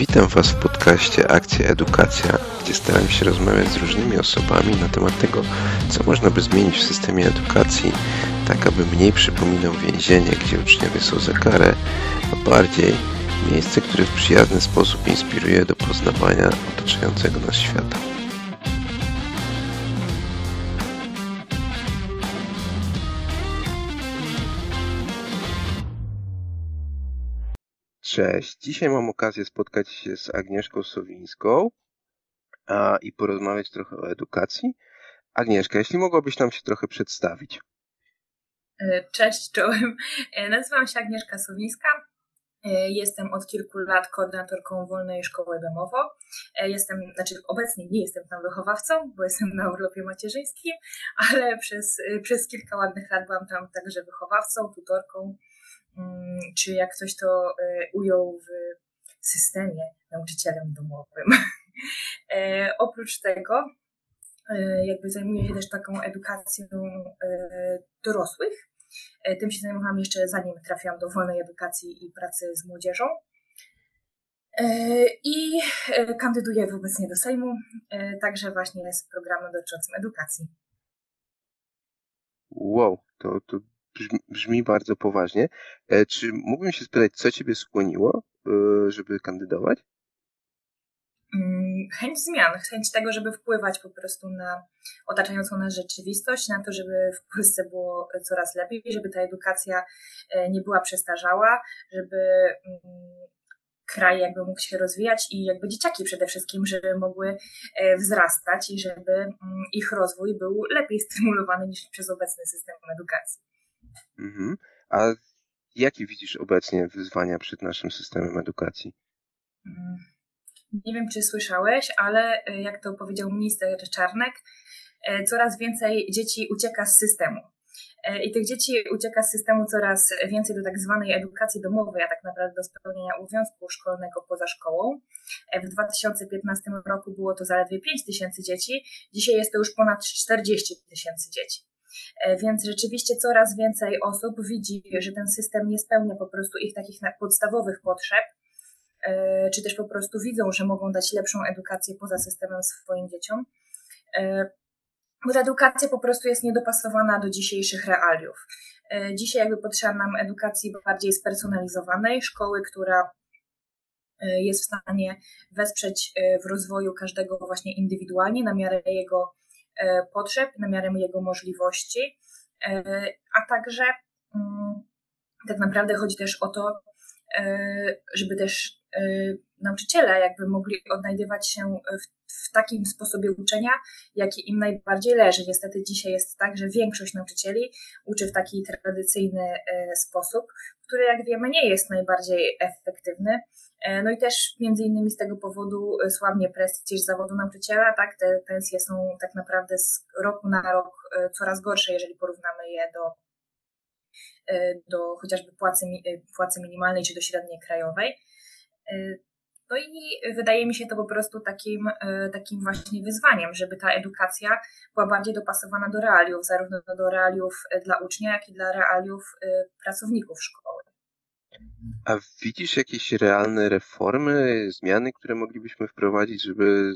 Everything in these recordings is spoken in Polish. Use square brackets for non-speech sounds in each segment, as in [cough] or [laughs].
Witam Was w podcaście Akcja Edukacja, gdzie staram się rozmawiać z różnymi osobami na temat tego, co można by zmienić w systemie edukacji, tak aby mniej przypominał więzienie, gdzie uczniowie są za karę, a bardziej miejsce, które w przyjazny sposób inspiruje do poznawania otaczającego nas świata. Cześć. Dzisiaj mam okazję spotkać się z Agnieszką Sowińską a, i porozmawiać trochę o edukacji. Agnieszka, jeśli mogłabyś nam się trochę przedstawić. E, cześć, czołem. E, nazywam się Agnieszka Sowińska. E, jestem od kilku lat koordynatorką Wolnej Szkoły Bemowo. Jestem, znaczy obecnie nie jestem tam wychowawcą, bo jestem na urlopie macierzyńskim, ale przez, przez kilka ładnych lat byłam tam także wychowawcą, tutorką, czy jak ktoś to e, ujął w systemie nauczycielem domowym. [laughs] E, oprócz tego e, jakby zajmuję się też taką edukacją dorosłych. Tym się zajmowałam jeszcze zanim trafiłam do wolnej edukacji i pracy z młodzieżą. I kandyduję obecnie do Sejmu, także właśnie z programem dotyczącym edukacji. Wow, to, to brzmi, bardzo poważnie. E, czy mógłbym się spytać, co Ciebie skłoniło, e, żeby kandydować? Mm, chęć zmian, chęć tego, żeby wpływać po prostu na otaczającą nas rzeczywistość, na to, żeby w Polsce było coraz lepiej, żeby ta edukacja e, nie była przestarzała, żeby mm, kraj jakby mógł się rozwijać i jakby dzieciaki przede wszystkim, żeby mogły wzrastać i żeby mm, ich rozwój był lepiej stymulowany niż przez obecny system edukacji. Mhm. A jakie widzisz obecnie wyzwania przed naszym systemem edukacji? Mm. Nie wiem, czy słyszałeś, ale e, jak to powiedział minister Czarnek, e, coraz więcej dzieci ucieka z systemu. E, I tych dzieci ucieka z systemu coraz więcej do tak zwanej edukacji domowej, a tak naprawdę do spełnienia obowiązku szkolnego poza szkołą. W 2015 roku było to zaledwie 5 tysięcy dzieci, dzisiaj jest to już ponad 40 tysięcy dzieci. E, więc rzeczywiście coraz więcej osób widzi, że ten system nie spełnia po prostu ich takich podstawowych potrzeb, e, czy też po prostu widzą, że mogą dać lepszą edukację poza systemem swoim dzieciom. E, bo ta edukacja po prostu jest niedopasowana do dzisiejszych realiów. Dzisiaj jakby potrzeba nam edukacji bardziej spersonalizowanej, szkoły, która jest w stanie wesprzeć w rozwoju każdego właśnie indywidualnie na miarę jego potrzeb, na miarę jego możliwości, e, a także mm, tak naprawdę chodzi też o to, e, żeby też nauczyciele jakby mogli odnajdywać się w, w, takim sposobie uczenia, jaki im najbardziej leży. Niestety dzisiaj jest tak, że większość nauczycieli uczy w taki tradycyjny sposób, który jak wiemy nie jest najbardziej efektywny E, no i też między innymi z tego powodu e, słabnie prestiż zawodu nauczyciela, tak, te pensje są tak naprawdę z roku na rok e, coraz gorsze, jeżeli porównamy je do, do chociażby płacy, płacy minimalnej czy do średniej krajowej. No i wydaje mi się to po prostu takim, takim właśnie wyzwaniem, żeby ta edukacja była bardziej dopasowana do realiów, zarówno do realiów dla ucznia, jak i dla realiów pracowników szkoły. A widzisz jakieś realne reformy, zmiany, które moglibyśmy wprowadzić, żeby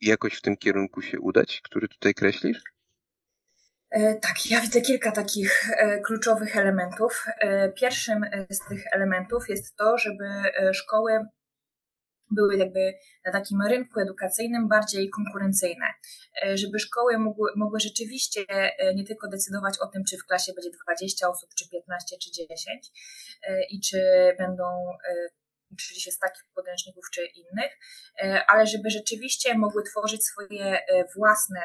jakoś w tym kierunku się udać, który tutaj kreślisz? E, tak, ja widzę kilka takich e, kluczowych elementów. E, pierwszym z tych elementów jest to, żeby szkoły były jakby na takim rynku edukacyjnym bardziej konkurencyjne, żeby szkoły mogły, mogły rzeczywiście nie tylko decydować o tym, czy w klasie będzie 20 osób, czy 15, czy 10 e, i czy będą uczyli się z takich podręczników czy innych, ale żeby rzeczywiście mogły tworzyć swoje własne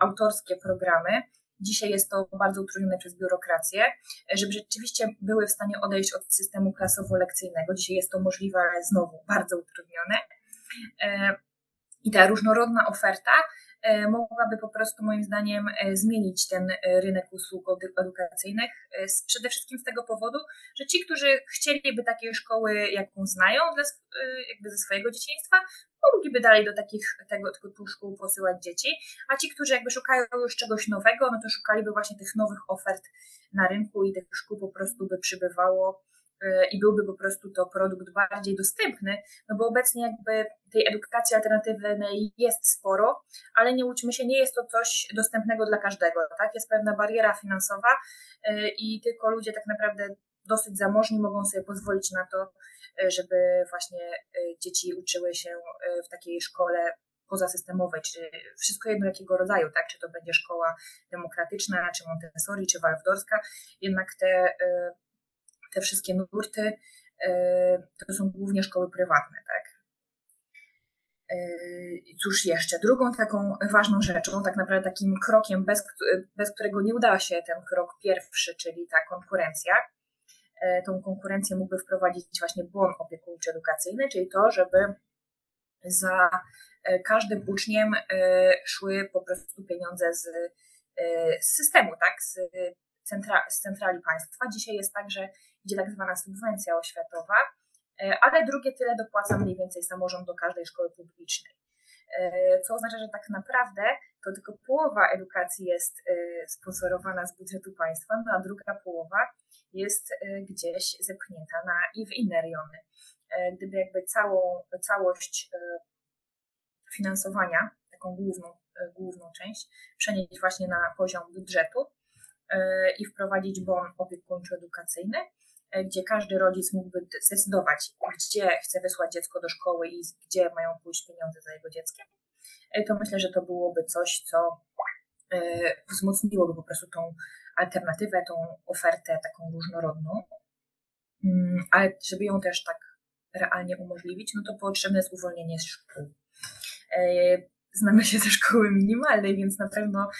autorskie programy, Dzisiaj jest to bardzo utrudnione przez biurokrację, żeby rzeczywiście były w stanie odejść od systemu klasowo-lekcyjnego. Dzisiaj jest to możliwe, ale znowu bardzo utrudnione. E, I ta różnorodna oferta E, mogłaby po prostu moim zdaniem e, zmienić ten e, rynek usług edukacyjnych. Przede wszystkim z tego powodu, że ci, którzy chcieliby takiej szkoły, jaką znają dla, jakby ze swojego dzieciństwa, mogliby dalej do takich, tego typu szkół posyłać dzieci, a ci, którzy jakby szukają już czegoś nowego, no to szukaliby właśnie tych nowych ofert na rynku i tych szkół po prostu by przybywało e, i byłby po prostu to produkt bardziej dostępny, no bo obecnie jakby tej edukacji alternatywnej jest sporo, ale nie łudźmy się, nie jest to coś dostępnego dla każdego, tak? Jest pewna bariera finansowa e, i tylko ludzie tak naprawdę dosyć zamożni mogą sobie pozwolić na to, żeby właśnie dzieci uczyły się w takiej szkole pozasystemowej, czy wszystko jedno jakiego rodzaju, tak? Czy to będzie szkoła demokratyczna, czy Montessori, czy Waldorska, jednak te, e, te wszystkie nurty e, to są głównie szkoły prywatne, tak? E, cóż jeszcze? Drugą taką ważną rzeczą, tak naprawdę takim krokiem, bez, bez którego nie uda się ten krok pierwszy, czyli ta konkurencja, tą konkurencję mógłby wprowadzić właśnie bon opiekuńczy edukacyjny, czyli to, żeby za E, każdym uczniem e, szły po prostu pieniądze z, e, z systemu, tak, z, centra, z centrali państwa. Dzisiaj jest tak, że idzie tak zwana subwencja oświatowa, ale drugie tyle dopłaca mniej więcej samorząd do każdej szkoły publicznej. Co oznacza, że tak naprawdę to tylko połowa edukacji jest sponsorowana z budżetu państwa, no a druga połowa jest gdzieś zepchnięta na i w inne rejony. Gdyby jakby całą, całość finansowania, taką główną, e, główną część, przenieść właśnie na poziom budżetu e, i wprowadzić bon opiekuńczo-edukacyjny, e, gdzie każdy rodzic mógłby zdecydować, gdzie chce wysłać dziecko do szkoły i gdzie mają pójść pieniądze za jego dzieckiem, to myślę, że to byłoby coś, co wzmocniłoby po prostu tą alternatywę, tą ofertę taką różnorodną. Mm, ale żeby ją też tak realnie umożliwić, no to potrzebne jest uwolnienie szkół. E, znamy się ze szkoły minimalnej, więc na pewno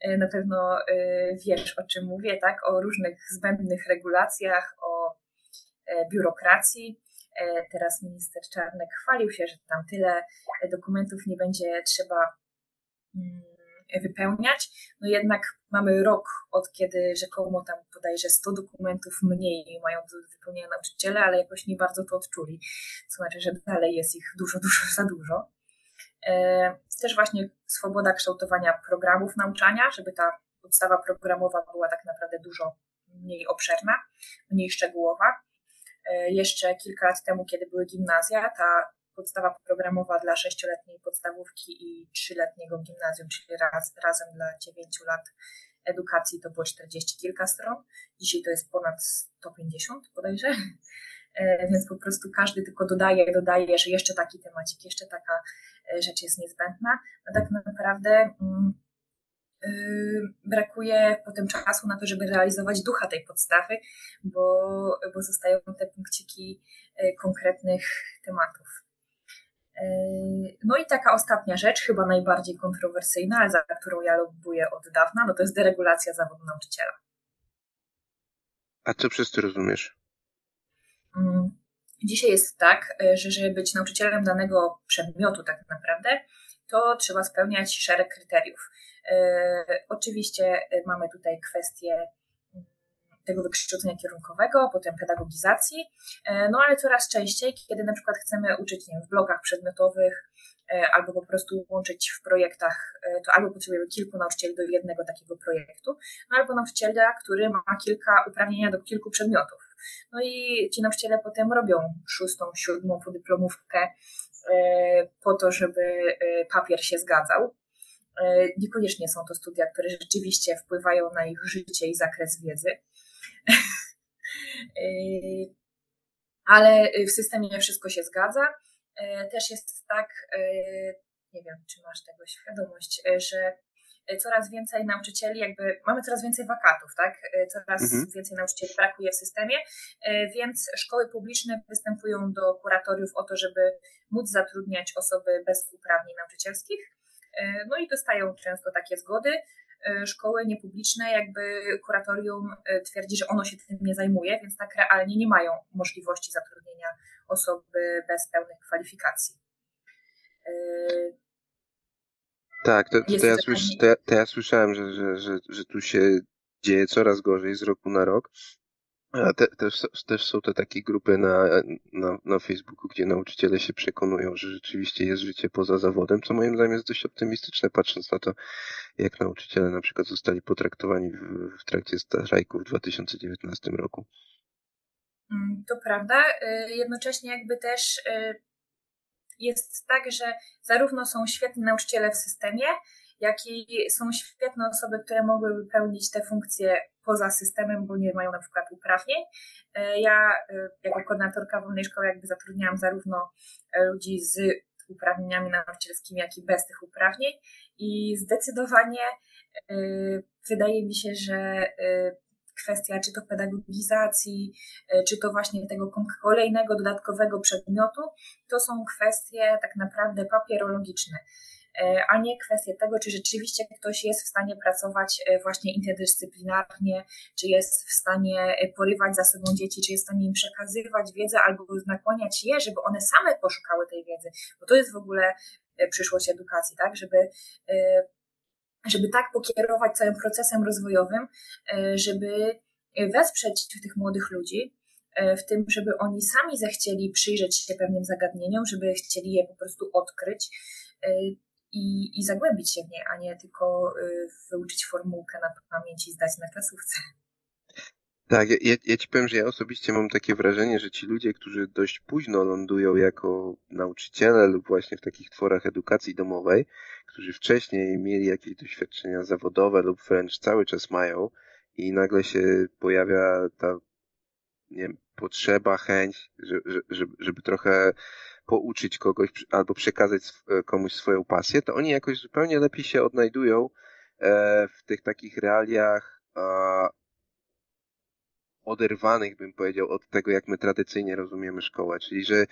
e, na pewno e, wiesz, o czym mówię, tak? O różnych zbędnych regulacjach, o biurokracji. Teraz minister Czarnek chwalił się, że tam tyle dokumentów nie będzie trzeba mm, wypełniać. No jednak mamy rok od kiedy rzekomo tam bodajże 100 dokumentów mniej mają do wypełnienia nauczyciele, ale jakoś nie bardzo to odczuli. Co znaczy, że dalej jest ich dużo, [laughs] dużo za dużo. E, też właśnie swoboda kształtowania programów nauczania, żeby ta podstawa programowa była tak naprawdę dużo mniej obszerna, mniej szczegółowa. E, jeszcze kilka lat temu, kiedy były gimnazja, ta podstawa programowa dla sześcioletniej podstawówki i trzyletniego gimnazjum, czyli raz, razem dla dziewięciu lat edukacji to było 40 kilka stron. Dzisiaj to jest ponad 150 bodajże. E, więc po prostu każdy tylko dodaje, dodaje, że jeszcze taki temacik, jeszcze taka e, rzecz jest niezbędna. No tak naprawdę yy, brakuje potem czasu na to, żeby realizować ducha tej podstawy, bo, bo zostają te punkciki konkretnych tematów. No i taka ostatnia rzecz, chyba najbardziej kontrowersyjna, ale za którą ja lobbuję od dawna, no to jest deregulacja zawodu nauczyciela. A co przez to rozumiesz? Mm, dzisiaj jest tak, że żeby być nauczycielem danego przedmiotu tak naprawdę, to trzeba spełniać szereg kryteriów. E, oczywiście e, mamy tutaj kwestię mm, tego wykształcenia kierunkowego, potem pedagogizacji, no ale coraz częściej, kiedy na przykład chcemy uczyć nie wiem, w blokach przedmiotowych, albo po prostu łączyć w projektach, to albo potrzebujemy kilku nauczycieli do jednego takiego projektu, no albo nauczyciela, który ma kilka uprawnienia do kilku przedmiotów. No i ci nauczyciele potem robią szóstą, siódmą podyplomówkę e, po to, żeby e, papier się zgadzał. E, niekoniecznie są to studia, które rzeczywiście wpływają na ich życie i zakres wiedzy. [laughs] Ale w systemie wszystko się zgadza. Też jest tak, nie wiem, czy masz tego świadomość, że coraz więcej nauczycieli, jakby mamy coraz więcej wakatów, tak? Coraz mhm. więcej nauczycieli brakuje w systemie, e, więc szkoły publiczne występują do kuratoriów o to, żeby móc zatrudniać osoby bez uprawnień nauczycielskich. E, no i dostają często takie zgody. E, szkoły niepubliczne, jakby kuratorium twierdzi, że ono się tym nie zajmuje, więc tak realnie nie mają możliwości zatrudnienia osoby bez pełnych kwalifikacji. Tak, to, to, ja, słysz, to, ja, to ja słyszałem, że, że, że, że tu się dzieje coraz gorzej z roku na rok. Te, też, też są te takie grupy na, na, na Facebooku, gdzie nauczyciele się przekonują, że rzeczywiście jest życie poza zawodem, co moim zdaniem jest dość optymistyczne, patrząc na to, jak nauczyciele na przykład zostali potraktowani w, w trakcie strajku w 2019 roku. Mm, to prawda. Jednocześnie jakby też jest tak, że zarówno są świetni nauczyciele w systemie, jak i są świetne osoby, które mogłyby pełnić te funkcje poza systemem, bo nie mają na przykład uprawnień. E, ja e, jako koordynatorka wolnej szkoły jakby zatrudniałam zarówno e, ludzi z uprawnieniami nauczycielskimi, jak i bez tych uprawnień i zdecydowanie wydaje mi się, że kwestia czy to pedagogizacji, czy to właśnie tego kolejnego dodatkowego przedmiotu, to są kwestie tak naprawdę papierologiczne. E, a nie kwestię tego, czy rzeczywiście ktoś jest w stanie pracować e, właśnie interdyscyplinarnie, czy jest w stanie e, porywać za sobą dzieci, czy jest w stanie im przekazywać wiedzę albo nakłaniać je, żeby one same poszukały tej wiedzy, bo to jest w ogóle przyszłość edukacji, tak, żeby żeby tak pokierować całym procesem rozwojowym, żeby wesprzeć tych młodych ludzi, w tym, żeby oni sami zechcieli przyjrzeć się pewnym zagadnieniom, żeby chcieli je po prostu odkryć i, i zagłębić się w nie, a nie tylko y, wyuczyć formułkę na pamięć i zdać na klasówce. Tak, ja, ja ci powiem, że ja osobiście mam takie wrażenie, że ci ludzie, którzy dość późno lądują jako nauczyciele lub właśnie w takich tworach edukacji domowej, którzy wcześniej mieli jakieś doświadczenia zawodowe lub wręcz cały czas mają i nagle się pojawia ta nie wiem, potrzeba, chęć, żeby, żeby trochę pouczyć kogoś albo przekazać e, komuś swoją pasję, to oni jakoś zupełnie lepiej się odnajdują e, w tych takich realiach oderwanych, bym powiedział, od tego, jak my tradycyjnie rozumiemy szkołę. Czyli, że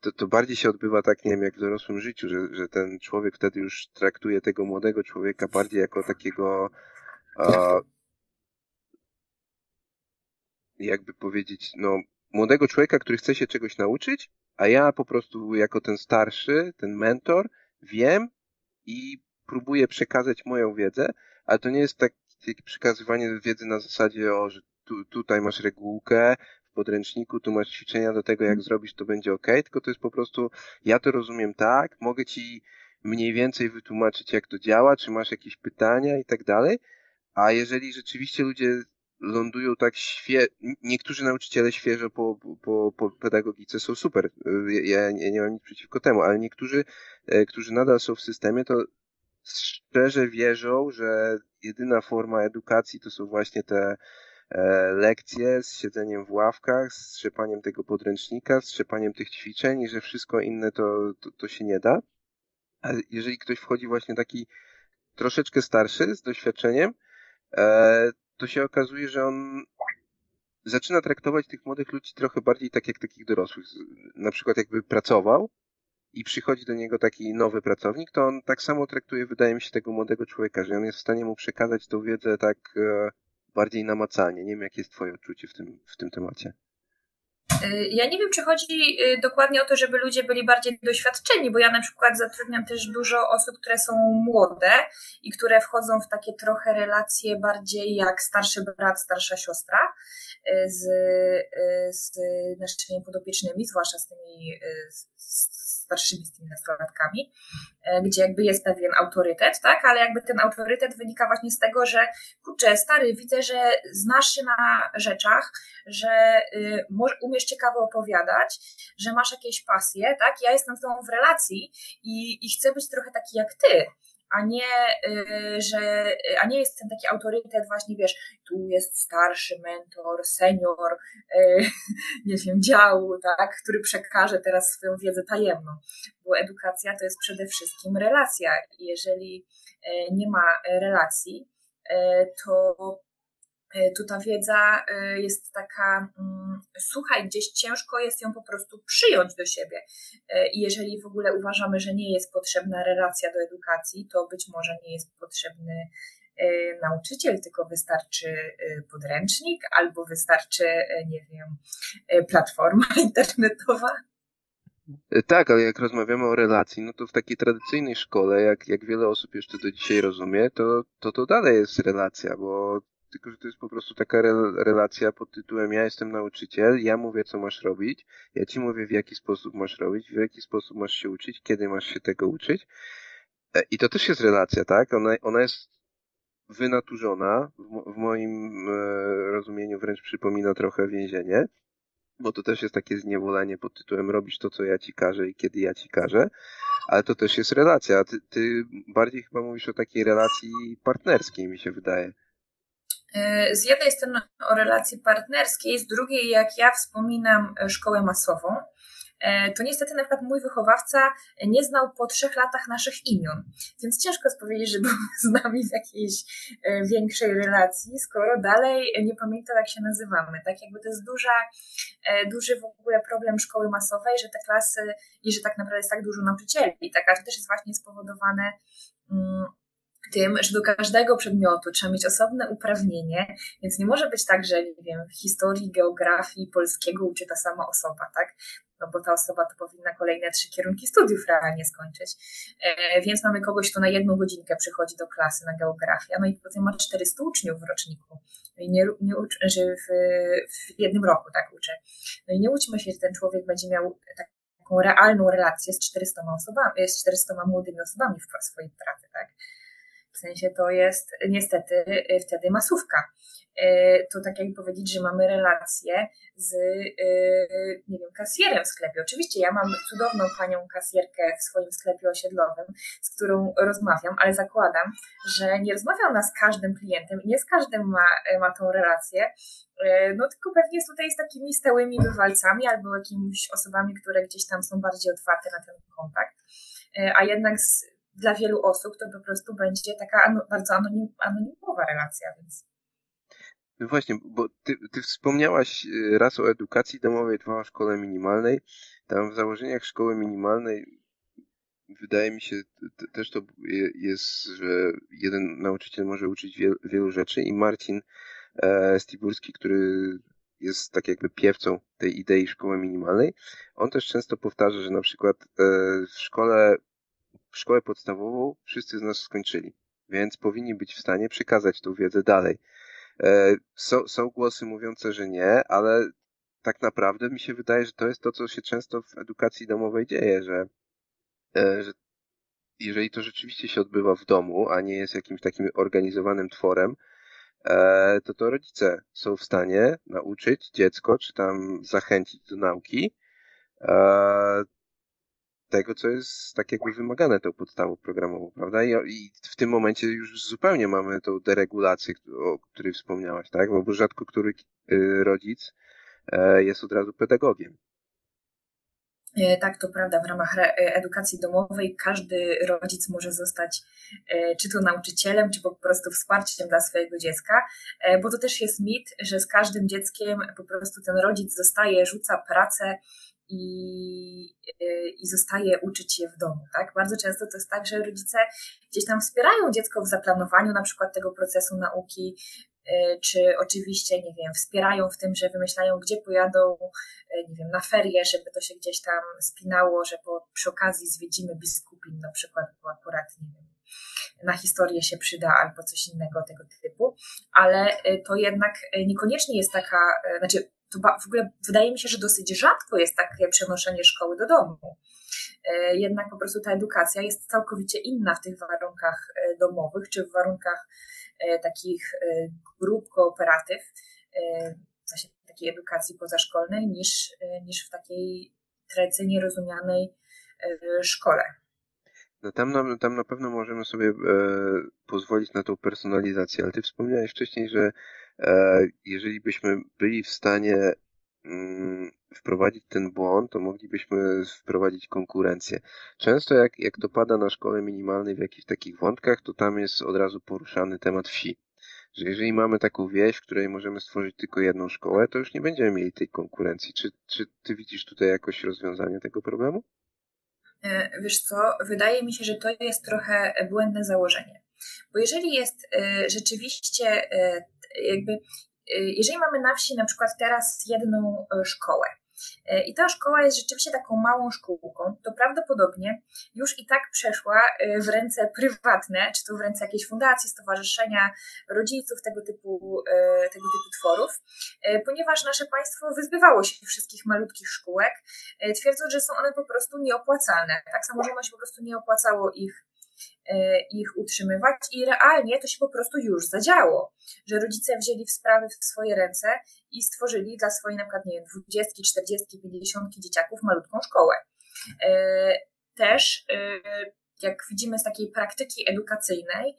to, to bardziej się odbywa tak, nie wiem, jak w dorosłym życiu, że, że ten człowiek wtedy już traktuje tego młodego człowieka bardziej jako takiego jakby powiedzieć, no, młodego człowieka, który chce się czegoś nauczyć, a ja po prostu jako ten starszy, ten mentor, wiem i próbuję przekazać moją wiedzę, ale to nie jest tak, takie przekazywanie wiedzy na zasadzie, o, że tu, tutaj masz regułkę, w podręczniku, tu masz ćwiczenia do tego, jak mhm. zrobisz, to będzie ok, tylko to jest po prostu, ja to rozumiem tak, mogę ci mniej więcej wytłumaczyć, jak to działa, czy masz jakieś pytania i tak dalej, a jeżeli rzeczywiście ludzie lądują tak świe... Niektórzy nauczyciele świeżo po, po, po pedagogice są super. Ja, ja nie mam nic przeciwko temu, ale niektórzy, e, którzy nadal są w systemie, to szczerze wierzą, że jedyna forma edukacji to są właśnie te e, lekcje z siedzeniem w ławkach, z trzepaniem tego podręcznika, z trzepaniem tych ćwiczeń i że wszystko inne to, to, to się nie da. A jeżeli ktoś wchodzi właśnie taki troszeczkę starszy, z doświadczeniem, e, to się okazuje, że on zaczyna traktować tych młodych ludzi trochę bardziej tak jak takich dorosłych. Na przykład jakby pracował i przychodzi do niego taki nowy pracownik, to on tak samo traktuje, wydaje mi się, tego młodego człowieka, że on jest w stanie mu przekazać tą wiedzę tak e, bardziej namacalnie. Nie wiem, jakie jest twoje odczucie w tym, w tym temacie. Y, ja nie wiem, czy chodzi y, dokładnie o to, żeby ludzie byli bardziej doświadczeni, bo ja na przykład zatrudniam też dużo osób, które są młode i które wchodzą w takie trochę relacje bardziej jak starszy brat, starsza siostra y, z, z naszymi podopiecznymi, zwłaszcza z tymi z, starszymi z tymi nastolatkami, e, gdzie jakby jest pewien autorytet, tak, ale jakby ten autorytet wynika właśnie z tego, że kurczę, stary, widzę, że znasz się na rzeczach, że y, umiesz ciekawo opowiadać, że masz jakieś pasje, tak, ja jestem z tobą w relacji i, i chcę być trochę taki jak ty, a nie, y, że, a nie jest ten taki autorytet właśnie, wiesz, tu jest starszy mentor, senior, y, [laughs] nie wiem, działu, tak, który przekaże teraz swoją wiedzę tajemną, bo edukacja to jest przede wszystkim relacja. Jeżeli y, nie ma relacji, to tu ta wiedza e, jest taka mm, sucha i gdzieś ciężko jest ją po prostu przyjąć do siebie. E, I jeżeli w ogóle uważamy, że nie jest potrzebna relacja do edukacji, to być może nie jest potrzebny nauczyciel, tylko wystarczy podręcznik albo wystarczy, nie wiem, platforma [laughs] internetowa. Tak, ale jak rozmawiamy o relacji, no to w takiej tradycyjnej szkole, jak, jak wiele osób jeszcze do dzisiaj rozumie, to, to to dalej jest relacja, bo tylko że to jest po prostu taka re relacja pod tytułem ja jestem nauczyciel, ja mówię co masz robić, ja ci mówię w jaki sposób masz robić, w jaki sposób masz się uczyć, kiedy masz się tego uczyć. E, I to też jest relacja, tak? Ona, ona jest wynaturzona, w, moim e, rozumieniu wręcz przypomina trochę więzienie, bo to też jest takie zniewolenie pod tytułem robisz to, co ja ci każę i kiedy ja ci każę, ale to też jest relacja. Ty, ty bardziej chyba mówisz o takiej relacji partnerskiej, mi się wydaje. E, z jednej strony o relacji partnerskiej, z drugiej, jak ja wspominam szkołę masową, E, to niestety na przykład mój wychowawca nie znał po trzech latach naszych imion, więc ciężko jest powiedzieć, że był z nami w jakiejś e, większej relacji, skoro dalej nie pamiętał, jak się nazywamy. Tak jakby to jest duża, e, duży w ogóle problem szkoły masowej, że te klasy i że tak naprawdę jest tak dużo nauczycieli, tak, a to też jest właśnie spowodowane mm, tym, że do każdego przedmiotu trzeba mieć osobne uprawnienie, więc nie może być tak, że nie wiem, w historii, geografii, polskiego uczy ta sama osoba, tak? No bo ta osoba to powinna kolejne trzy kierunki studiów realnie skończyć. E, więc mamy kogoś, kto na jedną godzinkę przychodzi do klasy na geografię, no i potem ma 400 uczniów w roczniku. No i nie, nie uczy, że w, w jednym roku tak uczy. No i nie łudźmy się, że ten człowiek będzie miał taką realną relację z 400 osobami, z 400 młodymi osobami w swojej pracy, tak? W sensie to jest niestety y, wtedy masówka. Y, to tak jak powiedzieć, że mamy relację z, y, nie wiem, kasjerem w sklepie. Oczywiście ja mam cudowną panią kasjerkę w swoim sklepie osiedlowym, z którą rozmawiam, ale zakładam, że nie rozmawiam ona z każdym klientem nie z każdym ma, ma tą relację, no tylko pewnie tutaj z takimi stałymi bywalcami albo jakimiś osobami, które gdzieś tam są bardziej otwarte na ten kontakt. A jednak z, dla wielu osób to po prostu będzie taka bardzo anonim, anonimowa relacja, więc. No właśnie, bo ty, ty wspomniałaś y, raz o edukacji domowej, dwa o szkole minimalnej. Tam w założeniach szkoły minimalnej wydaje mi się też to jest, że jeden nauczyciel może uczyć wielu, wielu rzeczy i Marcin e, Stiburski, który jest tak jakby piewcą tej idei szkoły minimalnej, on też często powtarza, że na przykład e, w szkole szkołę podstawową wszyscy z nas skończyli, więc powinni być w stanie przekazać tą wiedzę dalej. E, są, są głosy mówiące, że nie, ale tak naprawdę mi się wydaje, że to jest to, co się często w edukacji domowej dzieje, że, e, że jeżeli to rzeczywiście się odbywa w domu, a nie jest jakimś takim organizowanym tworem, e, to to rodzice są w stanie nauczyć dziecko, czy tam zachęcić do nauki, tego, co jest tak jakby wymagane tą podstawą programową, prawda? I, I, w tym momencie już zupełnie mamy tą deregulację, o której wspomniałaś, tak? Bo rzadko który y, rodzic e, jest od razu pedagogiem. E, tak, to prawda. W ramach e, edukacji domowej każdy rodzic może zostać czy to nauczycielem, czy po prostu wsparciem dla swojego dziecka, bo to też jest mit, że z każdym dzieckiem po prostu ten rodzic zostaje, rzuca pracę i, y, i zostaje uczyć je w domu. Tak? Bardzo często to jest tak, że rodzice gdzieś tam wspierają dziecko w zaplanowaniu na przykład tego procesu nauki, y, czy oczywiście, nie wiem, wspierają w tym, że wymyślają, gdzie pojadą, y, nie wiem, na ferie, żeby to się gdzieś tam spinało, że po, przy okazji zwiedzimy biskupin na przykład, bo akurat, nie wiem, na historię się przyda albo coś innego tego typu, ale to jednak niekoniecznie jest taka, znaczy to w ogóle wydaje mi się, że dosyć rzadko jest takie przenoszenie szkoły do domu. E, jednak po prostu ta edukacja jest całkowicie inna w tych warunkach e, domowych, czy w warunkach e, takich grup, kooperatyw, w sensie takiej edukacji pozaszkolnej, niż, niż w takiej tradycyjnie rozumianej szkole. No tam, na, tam na pewno możemy sobie pozwolić na tą personalizację, ale ty wspomniałeś wcześniej, że jeżeli byśmy byli w stanie mm, wprowadzić ten błąd, to moglibyśmy wprowadzić konkurencję. Często jak, jak to pada na szkole minimalnej w jakichś takich wątkach, to tam jest od razu poruszany temat wsi. Że jeżeli mamy taką wieś, w której możemy stworzyć tylko jedną szkołę, to już nie będziemy mieli tej konkurencji. Czy, czy ty widzisz tutaj jakoś rozwiązanie tego problemu? E, wiesz co, wydaje mi się, że to jest trochę błędne założenie. Bo jeżeli jest e, rzeczywiście e, jakby, jeżeli mamy na wsi na przykład teraz jedną szkołę, E, I ta szkoła jest rzeczywiście taką małą szkółką, to prawdopodobnie już i tak przeszła w ręce prywatne, czy to w ręce jakiejś fundacji, stowarzyszenia, rodziców, tego typu, tego typu tworów, ponieważ nasze państwo wyzbywało się wszystkich malutkich szkółek, twierdząc, że są one po prostu nieopłacalne. Tak, samorządność po prostu nie opłacało ich ich utrzymywać i realnie to się po prostu już zadziało, że rodzice wzięli w sprawy w swoje ręce i stworzyli dla swojej na przykład, nie wiem, 20, 40, 50 dzieciaków malutką szkołę. Też jak widzimy z takiej praktyki edukacyjnej,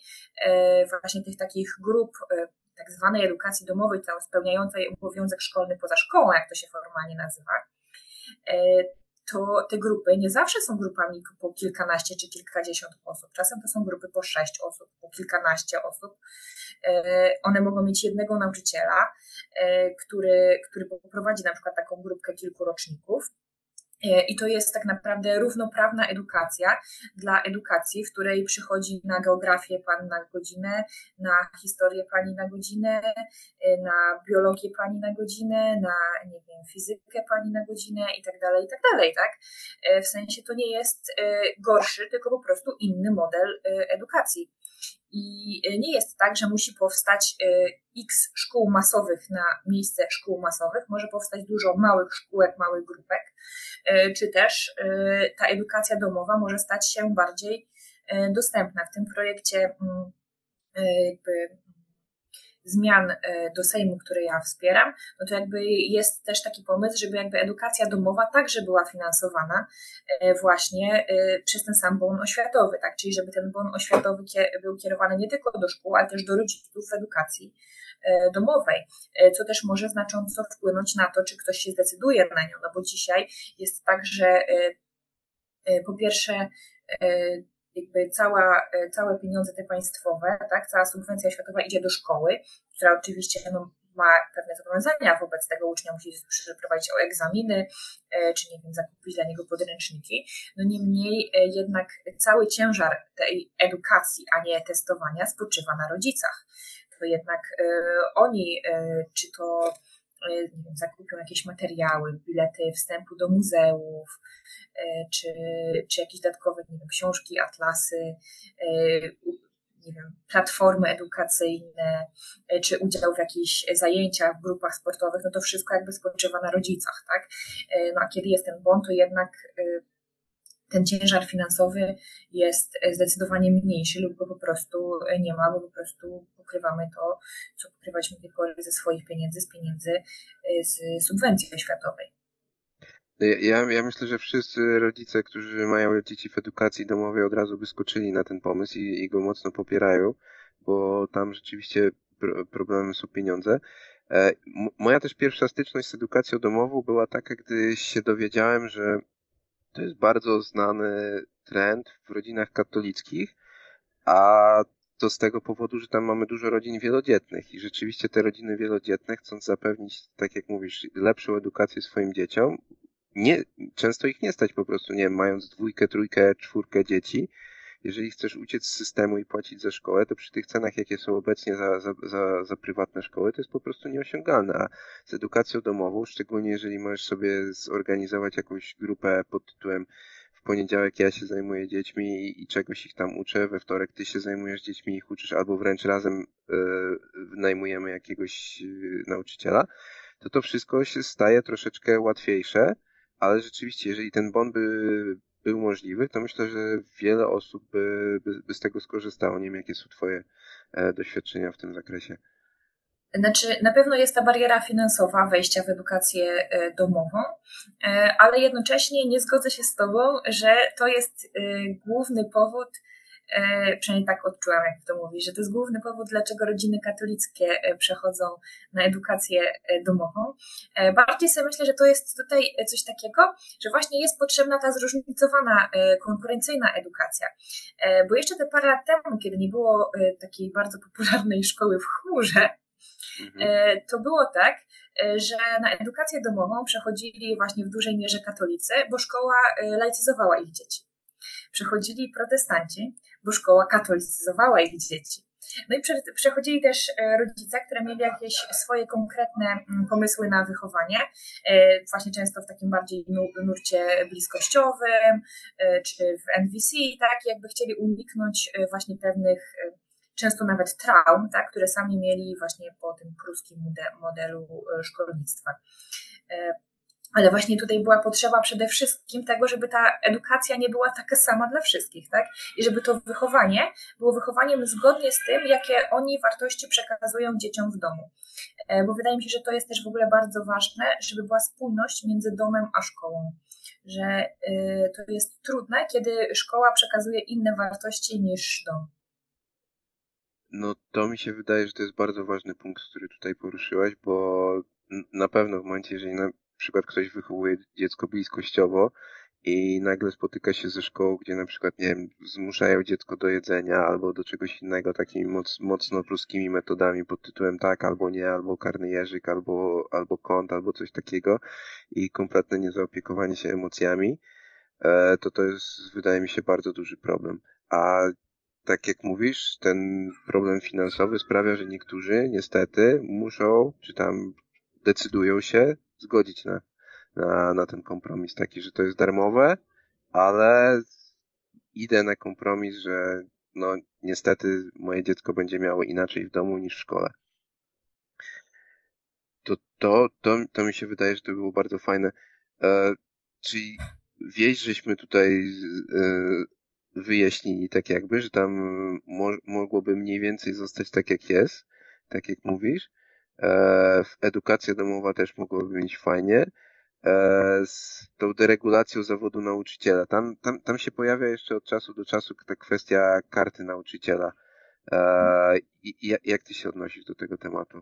właśnie tych takich grup tak zwanej edukacji domowej, spełniającej obowiązek szkolny poza szkołą, jak to się formalnie nazywa, to te grupy nie zawsze są grupami po kilkanaście czy kilkadziesiąt osób. Czasem to są grupy po sześć osób, po kilkanaście osób. E, one mogą mieć jednego nauczyciela, e, który, który poprowadzi na przykład taką grupkę kilku roczników I to jest tak naprawdę równoprawna edukacja dla edukacji, w której przychodzi na geografię pan na godzinę, na historię pani na godzinę, e, na biologię pani na godzinę, na nie wiem, fizykę pani na godzinę i tak dalej, i tak dalej, tak? E, w sensie to nie jest gorszy, tylko po prostu inny model edukacji. I e, nie jest tak, że musi powstać e, x szkół masowych na miejsce szkół masowych. Może powstać dużo małych szkółek, małych grupek, e, czy też ta edukacja domowa może stać się bardziej dostępna. W tym projekcie mm, jakby zmian e, do Sejmu, które ja wspieram, no to jakby jest też taki pomysł, żeby jakby edukacja domowa także była finansowana e, właśnie e, przez ten sam bon oświatowy, tak? Czyli żeby ten bon oświatowy był kierowany nie tylko do szkół, ale też do rodziców w edukacji domowej, co też może znacząco wpłynąć na to, czy ktoś się zdecyduje na nią, no bo dzisiaj jest tak, że po pierwsze jakby cała, e, całe pieniądze te państwowe, tak, cała subwencja światowa idzie do szkoły, która oczywiście no, ma pewne zobowiązania wobec tego ucznia, musi przeprowadzić o egzaminy, e, czy nie wiem, zakupić dla niego podręczniki. No niemniej e, jednak cały ciężar tej edukacji, a nie testowania spoczywa na rodzicach. To jednak oni, czy to nie wiem, zakupią jakieś materiały, bilety wstępu do muzeów, e, czy, czy jakieś dodatkowe nie wiem, książki, atlasy, e, nie wiem, platformy edukacyjne, e, czy udział w jakichś zajęciach, w grupach sportowych, no to wszystko jakby spoczywa na rodzicach, tak? No a kiedy jest ten bon, to jednak ten ciężar finansowy jest zdecydowanie mniejszy lub go po prostu nie ma, bo po prostu pokrywamy to, co pokrywaliśmy do tej pory ze swoich pieniędzy, z pieniędzy y, z subwencji oświatowej. Ja, ja myślę, że wszyscy rodzice, którzy mają dzieci w edukacji domowej od razu by skoczyli na ten pomysł i, i go mocno popierają, bo tam rzeczywiście problemem są pieniądze. E, moja też pierwsza styczność z edukacją domową była taka, gdy się dowiedziałem, że to jest bardzo znany trend w rodzinach katolickich, a to z tego powodu, że tam mamy dużo rodzin wielodzietnych. I rzeczywiście te rodziny wielodzietne, chcąc zapewnić, tak jak mówisz, lepszą edukację swoim dzieciom, nie, często ich nie stać po prostu, nie wiem, mając dwójkę, trójkę, czwórkę dzieci, jeżeli chcesz uciec z systemu i płacić za szkołę, to przy tych cenach, jakie są obecnie za, za, za, za prywatne szkoły, to jest po prostu nieosiągalne. A z edukacją domową, szczególnie jeżeli możesz sobie zorganizować jakąś grupę pod tytułem w poniedziałek ja się zajmuję dziećmi i, i czegoś ich tam uczę, we wtorek ty się zajmujesz dziećmi i ich uczysz, albo wręcz razem y, jakiegoś y, nauczyciela, to to wszystko się staje troszeczkę łatwiejsze, ale rzeczywiście, jeżeli ten bon by był możliwy, to myślę, że wiele osób by, by, by z tego skorzystało. Nie wiem, jakie są Twoje e, doświadczenia w tym zakresie. Znaczy, na pewno jest ta bariera finansowa wejścia w edukację e, domową, e, ale jednocześnie nie zgodzę się z Tobą, że to jest główny powód, przynajmniej tak odczułam, jak to mówi, że to jest główny powód, dlaczego rodziny katolickie e, przechodzą na edukację e, domową. Bardziej sobie myślę, że to jest tutaj coś takiego, że właśnie jest potrzebna ta zróżnicowana, konkurencyjna edukacja. Bo jeszcze te parę lat temu, kiedy nie było takiej bardzo popularnej szkoły w chmurze, mhm. to było tak, że na edukację domową przechodzili właśnie w dużej mierze katolicy, bo szkoła laicyzowała ich dzieci. Przechodzili protestanci, bo szkoła katolicyzowała ich dzieci. No i przechodzili też e, rodzice, które mieli jakieś swoje konkretne mm, pomysły na wychowanie, e, właśnie często w takim bardziej nurcie bliskościowym, e, czy w NVC, tak, jakby chcieli uniknąć właśnie pewnych, często nawet traum, tak, które sami mieli właśnie po tym pruskim modelu szkolnictwa. Ale właśnie tutaj była potrzeba przede wszystkim tego, żeby ta edukacja nie była taka sama dla wszystkich, tak? I żeby to wychowanie było wychowaniem zgodnie z tym, jakie oni wartości przekazują dzieciom w domu. E, bo wydaje mi się, że to jest też w ogóle bardzo ważne, żeby była spójność między domem a szkołą. Że y, to jest trudne, kiedy szkoła przekazuje inne wartości niż dom. No to mi się wydaje, że to jest bardzo ważny punkt, który tutaj poruszyłaś, bo na pewno w momencie, jeżeli przykład ktoś wychowuje dziecko bliskościowo i nagle spotyka się ze szkołą, gdzie na przykład, nie wiem, zmuszają dziecko do jedzenia albo do czegoś innego takimi moc, mocno pruskimi metodami pod tytułem tak albo nie, albo karny jeżyk, albo, albo kąt, albo coś takiego i kompletne niezaopiekowanie się emocjami, e, to to jest, wydaje mi się, bardzo duży problem. A tak jak mówisz, ten problem finansowy sprawia, że niektórzy niestety muszą, czy tam decydują się zgodzić na, na, na ten kompromis taki, że to jest darmowe, ale idę na kompromis, że no niestety moje dziecko będzie miało inaczej w domu niż w szkole. To, to, to, to mi się wydaje, że to było bardzo fajne. E, czyli wieść, żeśmy tutaj e, wyjaśnili tak jakby, że tam mo mogłoby mniej więcej zostać tak jak jest, tak jak mówisz. E, edukacja domowa też mogłoby być fajnie. E, z tą deregulacją zawodu nauczyciela. Tam, tam, tam się pojawia jeszcze od czasu do czasu ta kwestia karty nauczyciela. E, I, jak ty się odnosisz do tego tematu?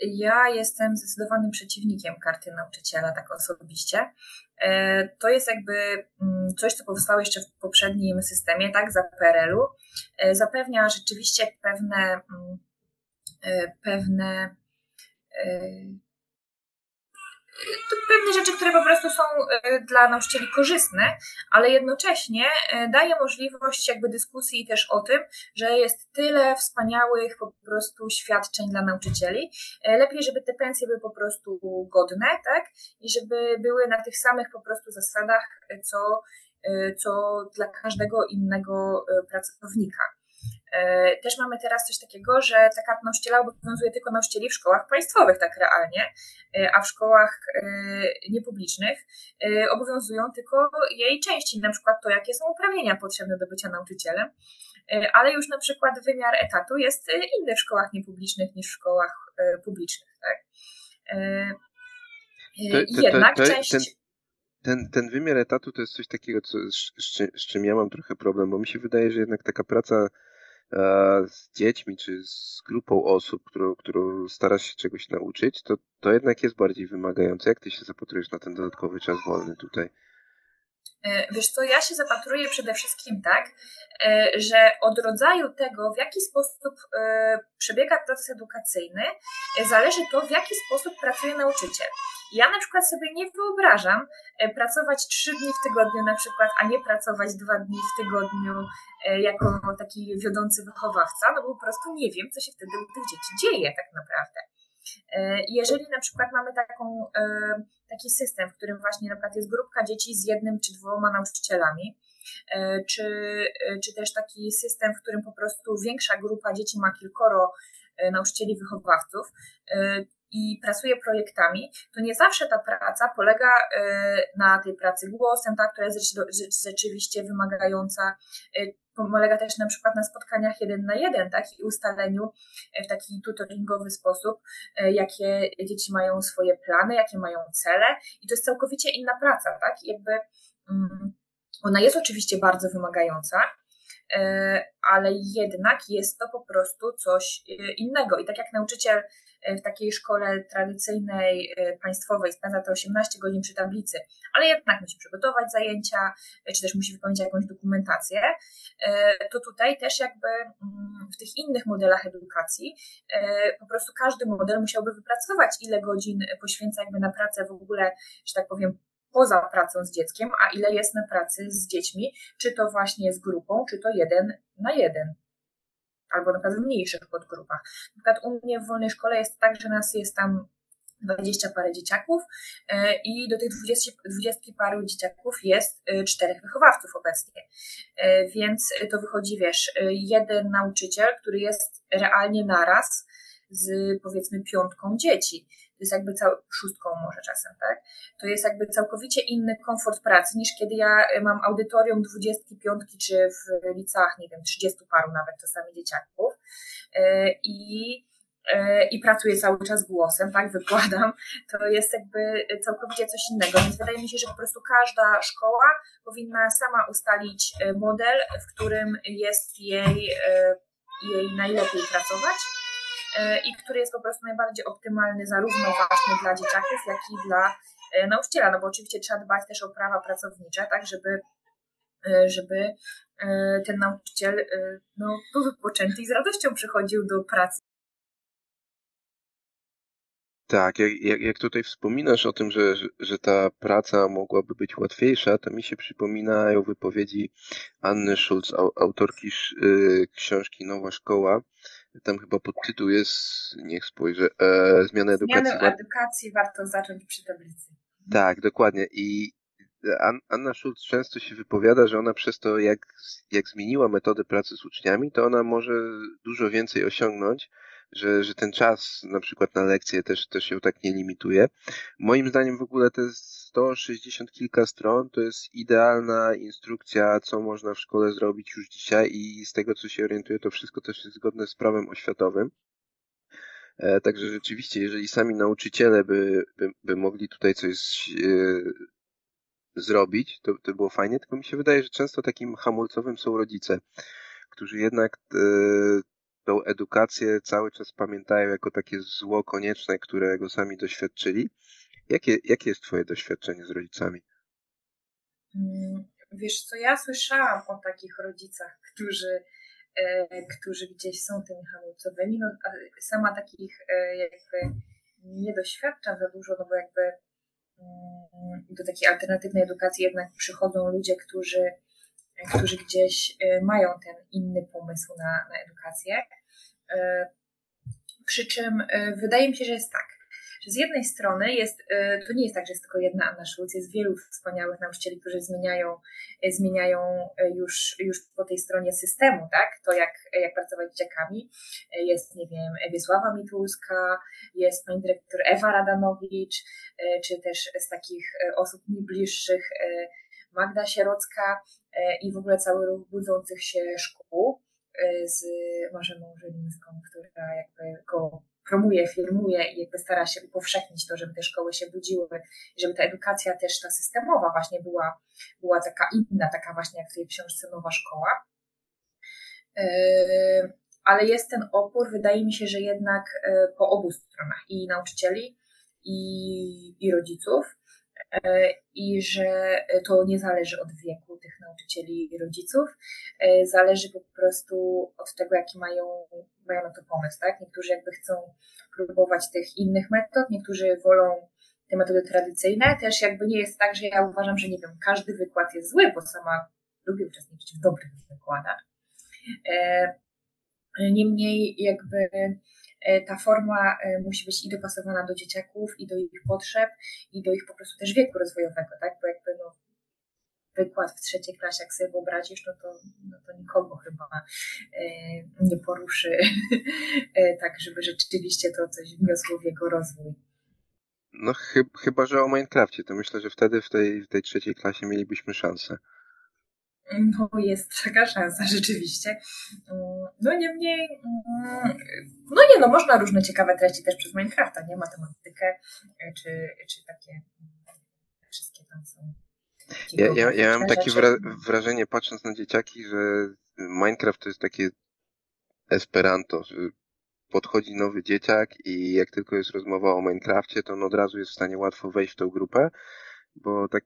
Ja jestem zdecydowanym przeciwnikiem karty nauczyciela, tak osobiście. To jest jakby mm, coś, co powstało jeszcze w poprzednim systemie, tak, za PRL-u. Zapewnia rzeczywiście pewne, mm, pewne to pewne rzeczy, które po prostu są e, dla nauczycieli korzystne, ale jednocześnie e, daje możliwość jakby dyskusji też o tym, że jest tyle wspaniałych po prostu świadczeń dla nauczycieli. E, lepiej, żeby te pensje były po prostu godne, tak? I żeby były na tych samych po prostu zasadach, co, co dla każdego innego pracownika. E, też mamy teraz coś takiego, że ta karta nauczyciela obowiązuje tylko nauczycieli w szkołach państwowych, tak realnie, e, a w szkołach e, niepublicznych obowiązują tylko jej części, na przykład to, jakie są uprawnienia potrzebne do bycia nauczycielem, ale już na przykład wymiar etatu jest inny w szkołach niepublicznych niż w szkołach publicznych, tak? Jednak to, to, to, część... Ten, ten, wymiar etatu to jest coś takiego, co, z, z, czym ja mam trochę problem, bo mi się wydaje, że jednak taka praca z dziećmi, czy z grupą osób, którą, którą starasz się czegoś nauczyć, to, to jednak jest bardziej wymagające. Jak ty się zapatrujesz na ten dodatkowy czas wolny tutaj? E, wiesz co, ja się zapatruję przede wszystkim tak, e, że od rodzaju tego, w jaki sposób przebiega proces edukacyjny, zależy to, w jaki sposób pracuje nauczyciel. Ja na przykład sobie nie wyobrażam pracować trzy dni w tygodniu na przykład, a nie pracować dwa dni w tygodniu E, jako taki wiodący wychowawca, no bo po prostu nie wiem, co się wtedy u tych dzieci dzieje tak naprawdę. E, jeżeli na przykład mamy taką, e, taki system, w którym właśnie na przykład jest grupka dzieci z jednym czy dwoma nauczycielami, czy, czy też taki system, w którym po prostu większa grupa dzieci ma kilkoro nauczycieli wychowawców, i pracuje projektami, to nie zawsze ta praca polega na tej pracy głosem, tak, która jest rzeczywiście wymagająca polega też na przykład na spotkaniach jeden na jeden, tak, i ustaleniu e, w taki tutoringowy sposób, e, jakie dzieci mają swoje plany, jakie mają cele. I to jest całkowicie inna praca, tak, jakby mm, ona jest oczywiście bardzo wymagająca, e, ale jednak jest to po prostu coś innego. I tak jak nauczyciel E, w takiej szkole tradycyjnej, e, państwowej spędza te 18 godzin przy tablicy, ale jednak musi przygotować zajęcia, e, czy też musi wypełnić jakąś dokumentację, to tutaj też jakby mm, w tych innych modelach edukacji po prostu każdy model musiałby wypracować, ile godzin poświęca jakby na pracę w ogóle, że tak powiem, poza pracą z dzieckiem, a ile jest na pracy z dziećmi, czy to właśnie z grupą, czy to jeden na jeden albo na przykład w mniejszych podgrupach. Na przykład u mnie w wolnej szkole jest tak, że nas jest tam dwadzieścia parę dzieciaków e, i do tych dwudziestki paru dzieciaków jest e, czterech wychowawców obecnie. E, więc to wychodzi, wiesz, jeden nauczyciel, który jest realnie naraz z powiedzmy piątką dzieci. To jest jakby cał, szóstką może czasem, tak? To jest jakby całkowicie inny komfort pracy niż kiedy ja mam audytorium dwudziestki, piątki, czy w licach, nie wiem, trzydziestu paru nawet czasami dzieciaków. I i pracuję cały czas głosem, tak, wykładam, to jest jakby całkowicie coś innego. Więc wydaje mi się, że po prostu każda szkoła powinna sama ustalić e, model, w którym jest jej, e, jej najlepiej pracować e, i który jest po prostu najbardziej optymalny zarówno właśnie dla dzieciaków, jak i dla nauczyciela, no bo oczywiście trzeba dbać też o prawa pracownicze, tak, żeby żeby ten nauczyciel no, był wypoczęty i z radością przychodził do pracy Tak, jak, jak, tutaj wspominasz o tym, że, że, że ta praca mogłaby być łatwiejsza, to mi się przypominają wypowiedzi Anny Schulz, autorki y, książki Nowa Szkoła. Tam chyba podtytuł jest, niech spojrzę, e, Zmiana edukacji. Zmianę edukacji warto zacząć przy tablicy. Tak, dokładnie. I Anna Schulz często się wypowiada, że ona przez to, jak, jak zmieniła metodę pracy z uczniami, to ona może dużo więcej osiągnąć że, że ten czas na przykład na lekcje też, też się tak nie limituje. Moim zdaniem w ogóle te 160 kilka stron to jest idealna instrukcja, co można w szkole zrobić już dzisiaj i z tego, co się orientuję, to wszystko też jest zgodne z prawem oświatowym. E, także rzeczywiście, jeżeli sami nauczyciele by, by, by mogli tutaj coś e, zrobić, to, to było fajnie, tylko mi się wydaje, że często takim hamulcowym są rodzice, którzy jednak e, tą edukację cały czas pamiętają jako takie zło konieczne, którego sami doświadczyli. Jakie, jakie jest Twoje doświadczenie z rodzicami? Mm, wiesz co, ja słyszałam o takich rodzicach, którzy, e, którzy gdzieś są tymi hamulcowymi. No, sama takich e, jakby nie doświadczam za dużo, no bo jakby mm, do takiej alternatywnej edukacji jednak przychodzą ludzie, którzy którzy gdzieś e, mają ten inny pomysł na, na edukację. E, przy czym e, wydaje mi się, że jest tak, że z jednej strony jest, to nie jest tak, że jest tylko jedna Anna Schulz, jest wielu wspaniałych nauczycieli, którzy zmieniają, zmieniają już, już po tej stronie systemu, tak? To jak, jak pracować z dzieciakami. Jest, nie wiem, Wiesława Mitulska, jest pani dyrektor Ewa Radanowicz, czy też z takich osób mi bliższych Magda Sierocka e, i w ogóle cały ruch budzących się szkół e, z Marzeną Żylińską, która jakby go promuje, firmuje i jakby stara się upowszechnić to, żeby te szkoły się budziły, żeby ta edukacja też ta systemowa właśnie była, była taka inna, taka właśnie jak w tej książce Nowa Szkoła. E, ale jest ten opór, wydaje mi się, że jednak po obu stronach i nauczycieli, i, i rodziców. E, i że to nie zależy od wieku tych nauczycieli i rodziców, e, zależy po prostu od tego, jaki mają, mają na to pomysł, tak? Niektórzy jakby chcą próbować tych innych metod, niektórzy wolą te metody tradycyjne. Też jakby nie jest tak, że ja uważam, że nie wiem, każdy wykład jest zły, bo sama lubię uczestniczyć w dobrych wykładach. E, niemniej jakby ta forma e, musi być i dopasowana do dzieciaków, i do ich potrzeb, i do ich po prostu też wieku rozwojowego, tak? Bo jakby no, wykład w trzeciej klasie, jak sobie wyobrazisz, no to, no to nikogo chyba e, nie poruszy [laughs] tak, żeby rzeczywiście to coś wniosło w jego rozwój. No chyba, że o Minecrafcie, to myślę, że wtedy w tej, w tej trzeciej klasie mielibyśmy szansę. No jest taka szansa [laughs] rzeczywiście. No niemniej, no nie no, można różne ciekawe treści też przez Minecrafta, nie? Matematykę, czy, czy takie wszystkie tam są. Ja, ja, ja mam takie wrażenie, patrząc na dzieciaki, że Minecraft to jest takie Esperanto, że podchodzi nowy dzieciak i jak tylko jest rozmowa o Minecrafcie, to on od razu jest w stanie łatwo wejść w tą grupę, bo tak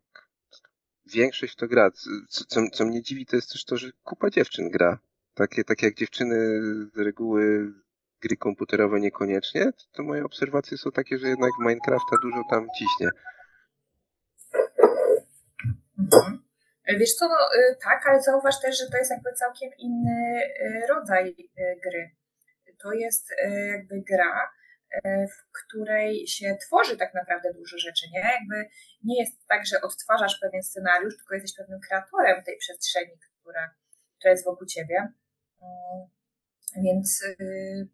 większość to gra. Co, co, co, mnie dziwi, to jest też to, że kupa dziewczyn gra. Takie, takie jak dziewczyny z reguły gry komputerowe niekoniecznie, to moje obserwacje są takie, że jednak Minecrafta dużo tam ciśnie. Mhm. Wiesz co, no, y, tak, ale zauważ też, że to jest jakby całkiem inny y, rodzaj gry. To jest jakby gra, E, w której się tworzy tak naprawdę dużo rzeczy, nie? Jakby nie jest tak, że odtwarzasz pewien scenariusz, tylko jesteś pewnym kreatorem tej przestrzeni, która, która jest wokół ciebie. Mm, więc y,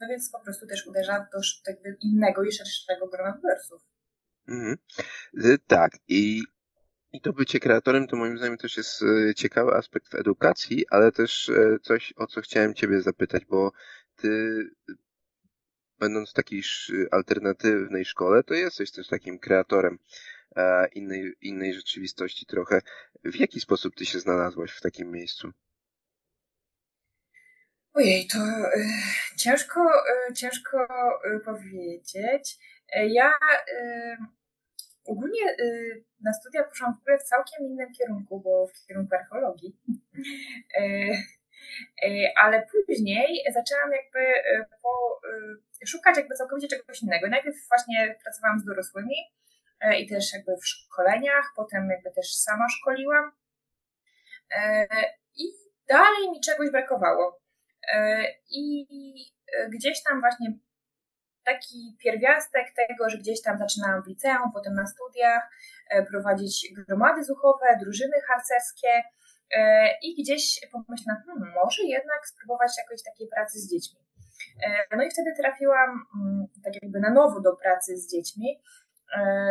no więc po prostu też uderza do jakby innego i szerszego grona odbiorców. Mhm. Tak, i, i to bycie kreatorem to moim zdaniem też jest e, ciekawy aspekt w edukacji, ale też e, coś, o co chciałem Ciebie zapytać, bo Ty będąc w takiej alternatywnej szkole, to jesteś też takim kreatorem e, innej, innej rzeczywistości trochę. W jaki sposób ty się znalazłaś w takim miejscu? Ojej, to y, ciężko, y, ciężko powiedzieć. Ja ogólnie na studia poszłam w ogóle w całkiem innym kierunku, bo w kierunku archeologii. [laughs] Ale później zaczęłam jakby po, szukać jakby całkowicie czegoś innego. Najpierw właśnie pracowałam z dorosłymi i też jakby w szkoleniach, potem jakby też sama szkoliłam. I dalej mi czegoś brakowało. E, I e, gdzieś tam właśnie taki pierwiastek tego, że gdzieś tam zaczynałam w liceum, potem na studiach e, prowadzić gromady zuchowe, drużyny harcerskie i gdzieś pomyślałam, hmm, może jednak spróbować jakiejś takiej pracy z dziećmi. No i wtedy trafiłam mm, tak jakby na nowo do pracy z dziećmi.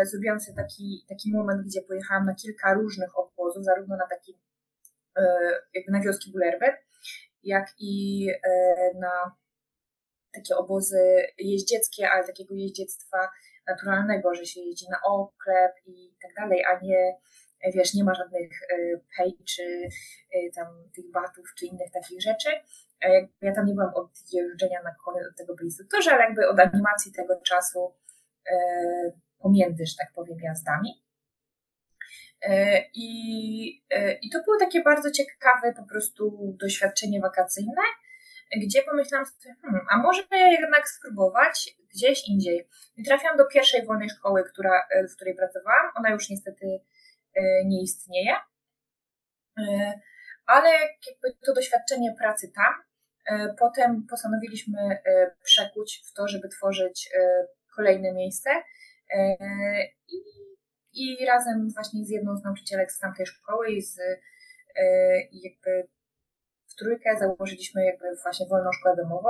Zrobiłam sobie taki, taki moment, gdzie pojechałam na kilka różnych obozów, zarówno na taki jakby na wioski Bulerbet, jak i e, na takie obozy jeździeckie, ale takiego jeździectwa naturalnego, że się jeździ na oklep i tak dalej, a nie, wiesz, nie ma żadnych e, pej czy e, tam tych batów czy innych takich rzeczy. Ja tam nie byłam od jeżdżenia na koniec od tego instruktorze, ale jakby od animacji tego czasu pomiędzy, że tak powiem, jazdami. E, I, e, I to było takie bardzo ciekawe po prostu doświadczenie wakacyjne, gdzie pomyślałam sobie, hmm, a może jednak spróbować gdzieś indziej. I trafiłam do pierwszej wolnej szkoły, która, e, w której pracowałam. Ona już niestety nie istnieje. Ale jakby to doświadczenie pracy tam, potem postanowiliśmy przekuć w to, żeby tworzyć kolejne miejsce. I i razem właśnie z jedną z nauczycielek z tamtej szkoły i z e, jakby w trójkę założyliśmy jakby właśnie wolną szkołę domową.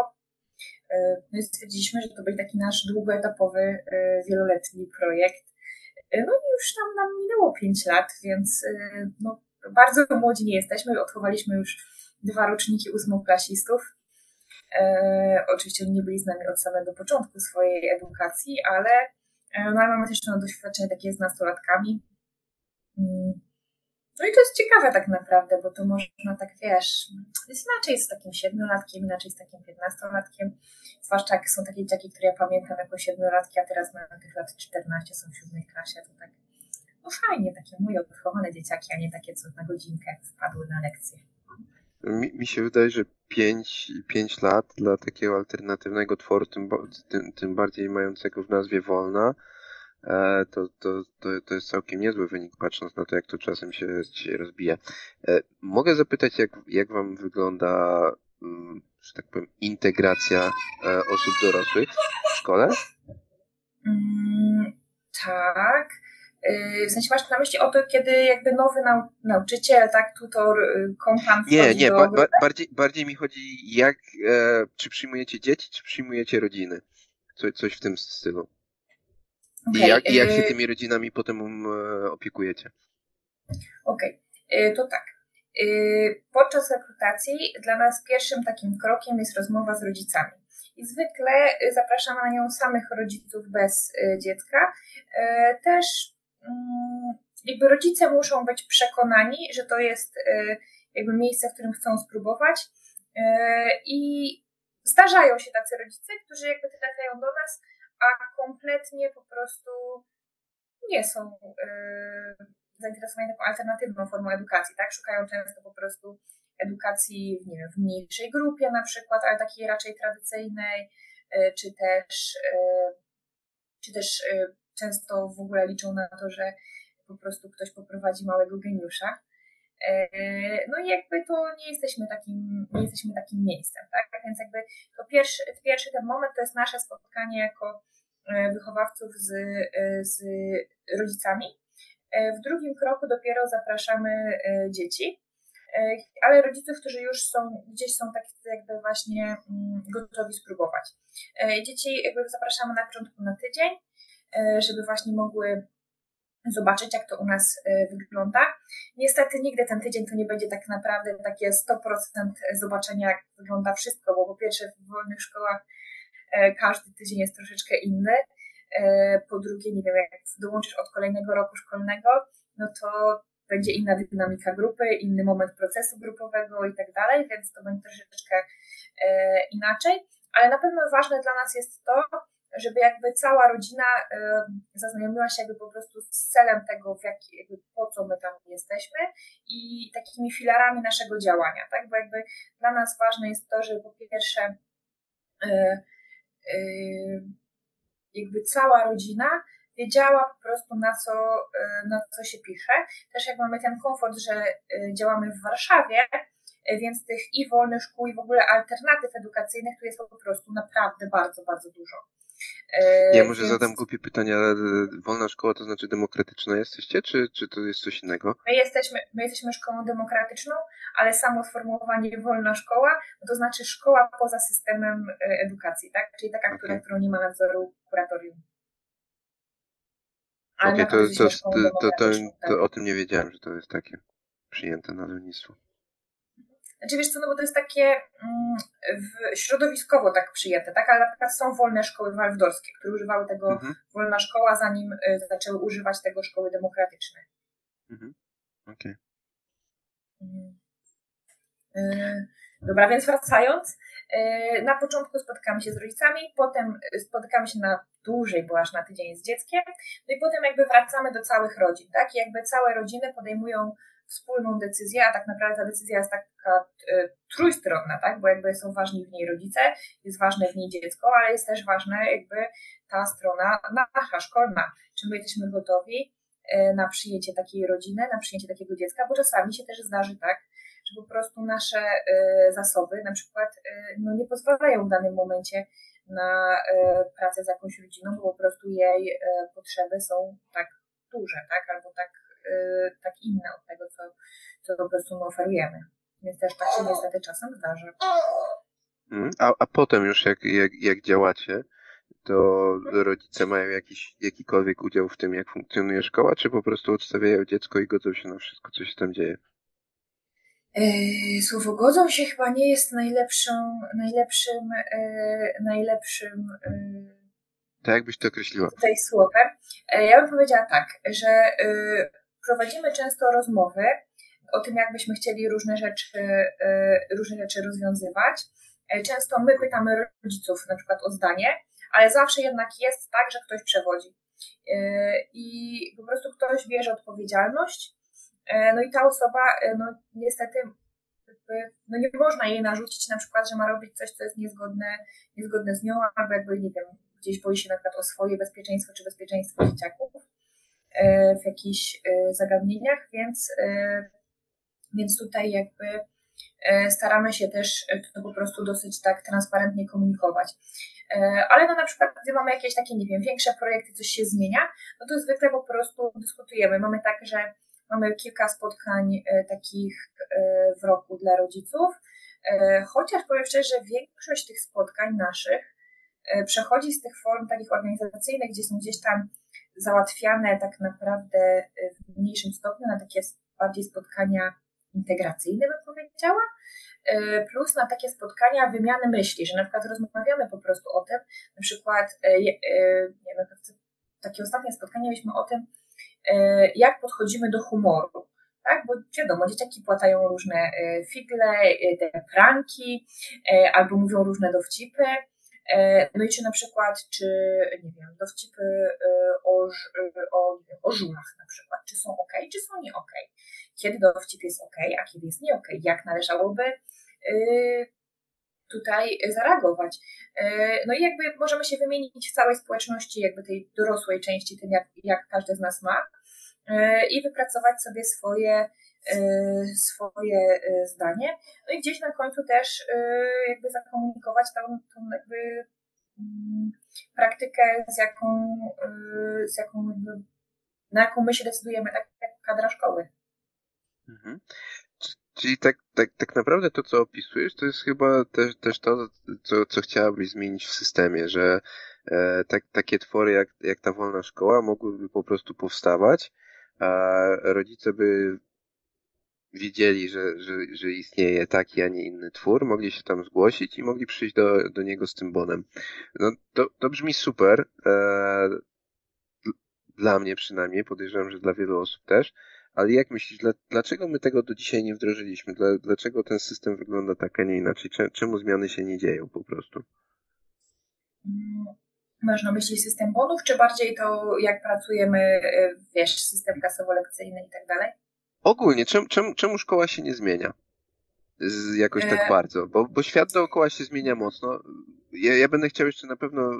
E, no stwierdziliśmy, że to będzie taki nasz długoetapowy, e, wieloletni projekt. No i już tam nam minęło pięć lat, więc no, bardzo młodzi nie jesteśmy. Odchowaliśmy już dwa roczniki ósmoklasistów. E, oczywiście oni nie byli z nami od samego początku swojej edukacji, ale E, no mamy też no, doświadczenie takie z nastolatkami. Mm. No i to jest ciekawe tak naprawdę, bo to można tak, wiesz, jest inaczej z takim siedmiolatkiem, inaczej z takim piętnastolatkiem, zwłaszcza jak są takie dzieciaki, które ja pamiętam jako siedmiolatki, a teraz mają tych lat 14, są w siódmej klasie, to tak, no fajnie, takie moje odchowane dzieciaki, a nie takie, co na godzinkę wpadły na lekcję. Mi, mi się wydaje, że 5, 5 lat dla takiego alternatywnego tworu, tym, tym, tym bardziej mającego w nazwie wolna, to, to, to, to jest całkiem niezły wynik, patrząc na to, jak to czasem się, się rozbija. E, mogę zapytać, jak, jak wam wygląda, mm, że tak powiem, integracja e, osób dorosłych w szkole? Mm, tak. Y, w sensie masz na myśli o to, kiedy jakby nowy nau nauczyciel, tak, tutor, y, kompan Nie, nie, ba ba bardziej, bardziej mi chodzi, jak, e, czy przyjmujecie dzieci, czy przyjmujecie rodziny? Co, coś w tym stylu. Okay, I, jak, I jak się y, tymi rodzinami potem opiekujecie? Okej, okay. to tak. Podczas rekrutacji dla nas pierwszym takim krokiem jest rozmowa z rodzicami. I zwykle zapraszamy na nią samych rodziców bez dziecka. Też Mm, jakby rodzice muszą być przekonani, że to jest jakby miejsce, w którym chcą spróbować. I zdarzają się tacy rodzice, którzy jakby trafiają do nas, a kompletnie po prostu nie są e, zainteresowani taką alternatywną formą edukacji, tak? Szukają często po prostu edukacji nie wiem, w mniejszej grupie na przykład, ale takiej raczej tradycyjnej, czy też, czy też często w ogóle liczą na to, że po prostu ktoś poprowadzi małego geniusza. E, no i jakby to nie jesteśmy takim, nie jesteśmy takim miejscem, tak? Więc jakby to pierwszy, pierwszy ten moment to jest nasze spotkanie jako e, wychowawców z, e, z rodzicami. W drugim kroku dopiero zapraszamy dzieci, ale rodziców, którzy już są, gdzieś są tak jakby właśnie mm, gotowi spróbować. Dzieci jakby zapraszamy na początku na tydzień, żeby właśnie mogły zobaczyć, jak to u nas wygląda. Niestety nigdy ten tydzień to nie będzie tak naprawdę takie 100% zobaczenia, jak wygląda wszystko, bo po pierwsze w wolnych szkołach każdy tydzień jest troszeczkę inny. Po drugie, nie wiem, jak dołączysz od kolejnego roku szkolnego, no to będzie inna dynamika grupy, inny moment procesu grupowego i tak dalej, więc to będzie troszeczkę e, inaczej. Ale na pewno ważne dla nas jest to, żeby jakby cała rodzina e, zaznajomiła się jakby po prostu z celem tego, w jaki, jakby po co my tam jesteśmy i takimi filarami naszego działania, tak? Bo jakby dla nas ważne jest to, żeby po pierwsze e, jakby cała rodzina wiedziała po prostu na co, e, na co się pisze. Też jak mamy ten komfort, że e, działamy w Warszawie, e, więc tych i wolnych szkół, i w ogóle alternatyw edukacyjnych tu jest po prostu naprawdę bardzo, bardzo dużo. Ja może Więc... zadam głupie pytania. Wolna szkoła to znaczy demokratyczna jesteście, czy, czy to jest coś innego? My jesteśmy, my jesteśmy szkołą demokratyczną, ale samo sformułowanie wolna szkoła no to znaczy szkoła poza systemem edukacji, tak? Czyli taka, okay. która, którą nie ma nadzoru kuratorium. Okej, okay, to, to, to, to, to, o tym nie wiedziałem, że to jest takie przyjęte nazewnictwo. Znaczy wiesz co, no bo to jest takie mm, w, środowiskowo tak przyjęte, tak? Ale na przykład są wolne szkoły walwdorskie, które używały tego mhm. wolna szkoła, zanim y, zaczęły używać tego szkoły demokratyczne. Mhm. Okej. Okay. Y, dobra, więc wracając, y, na początku spotykamy się z rodzicami, potem spotykamy się na dłużej, bo aż na tydzień z dzieckiem, no i potem jakby wracamy do całych rodzin, tak? I jakby całe rodziny podejmują wspólną decyzję, a tak naprawdę ta decyzja jest taka y, trójstronna, tak? Bo jakby są ważni w niej rodzice, jest ważne w niej dziecko, ale jest też ważna jakby ta strona nasza, szkolna. Czy my jesteśmy gotowi y, na przyjęcie takiej rodziny, na przyjęcie takiego dziecka, bo czasami się też zdarzy tak, że po prostu nasze y, zasoby na przykład no, nie pozwalają w danym momencie na pracę z jakąś rodziną, bo po prostu jej potrzeby są tak duże, tak, albo tak, tak inne od tego, co, co po prostu my oferujemy. Więc też tak się niestety czasem zdarza. Mhm. A, a potem już jak, jak, jak działacie, to rodzice mają jakiś, jakikolwiek udział w tym, jak funkcjonuje szkoła, czy po prostu odstawiają dziecko i godzą się na wszystko, co się tam dzieje? E, słowo godzą się chyba nie jest najlepszą, najlepszym, e, najlepszym. E, tak, jakbyś to określiła? Tutaj słowem. Ja bym powiedziała tak, że prowadzimy często rozmowy o tym, jakbyśmy chcieli różne rzeczy, różne rzeczy rozwiązywać. Często my pytamy rodziców na przykład o zdanie, ale zawsze jednak jest tak, że ktoś przewodzi. I po prostu ktoś bierze odpowiedzialność E, no i ta osoba, e, no niestety, no nie można jej narzucić na przykład, że ma robić coś, co jest niezgodne, niezgodne z nią, albo jakby, nie wiem, gdzieś boi się na przykład o swoje bezpieczeństwo czy bezpieczeństwo dzieciaków e, w jakichś zagadnieniach, więc, więc tutaj jakby staramy się też to po prostu dosyć tak transparentnie komunikować. Ale no na przykład, gdy mamy jakieś takie, nie wiem, większe projekty, coś się zmienia, no to zwykle po prostu dyskutujemy. Mamy tak, że Mamy kilka spotkań e, takich e, w roku dla rodziców, e, chociaż powiem szczerze, że większość tych spotkań naszych przechodzi z tych form takich organizacyjnych, gdzie są gdzieś tam załatwiane tak naprawdę w mniejszym stopniu na takie bardziej spotkania integracyjne, bym powiedziała, plus na takie spotkania wymiany myśli, że na przykład rozmawiamy po prostu o tym, na przykład, nie wiem, takie ostatnie spotkanie mieliśmy o tym, jak podchodzimy do humoru. Tak, bo wiadomo, dzieciaki płatają różne figle, te pranki, albo mówią różne dowcipy. No i czy na przykład, czy nie wiem, dowcipy o, o, nie wiem, o żulach na przykład, czy są ok, czy są nie ok. Kiedy dowcip jest ok, a kiedy jest nie ok. Jak należałoby tutaj zareagować. No i jakby możemy się wymienić w całej społeczności, jakby tej dorosłej części, tym jak, jak każdy z nas ma i wypracować sobie swoje, swoje zdanie. No i gdzieś na końcu też jakby zakomunikować tą, tą jakby mm, praktykę, z jaką, z jaką na jaką my się decydujemy, tak jak kadra szkoły. Mhm. Czyli tak, tak, tak naprawdę to, co opisujesz, to jest chyba też, też to, co, co chciałabyś zmienić w systemie, że e, tak, takie twory jak, jak ta wolna szkoła mogłyby po prostu powstawać, a rodzice by wiedzieli, że, że, że istnieje taki, a nie inny twór, mogli się tam zgłosić i mogli przyjść do, do niego z tym bonem. No, to, to brzmi super. E, dla mnie przynajmniej, podejrzewam, że dla wielu osób też. Ale jak myślisz, dlaczego my tego do dzisiaj nie wdrożyliśmy? Dlaczego ten system wygląda tak, a nie inaczej? Czemu zmiany się nie dzieją po prostu? Masz na myśli system bonów, czy bardziej to, jak pracujemy, e, wiesz, system kasowo-lekcyjny i tak dalej? Ogólnie, czemu, czemu, czemu szkoła się nie zmienia? Z, jakoś tak e... bardzo, bo, bo świat dookoła się zmienia mocno. Ja, ja będę chciał jeszcze na pewno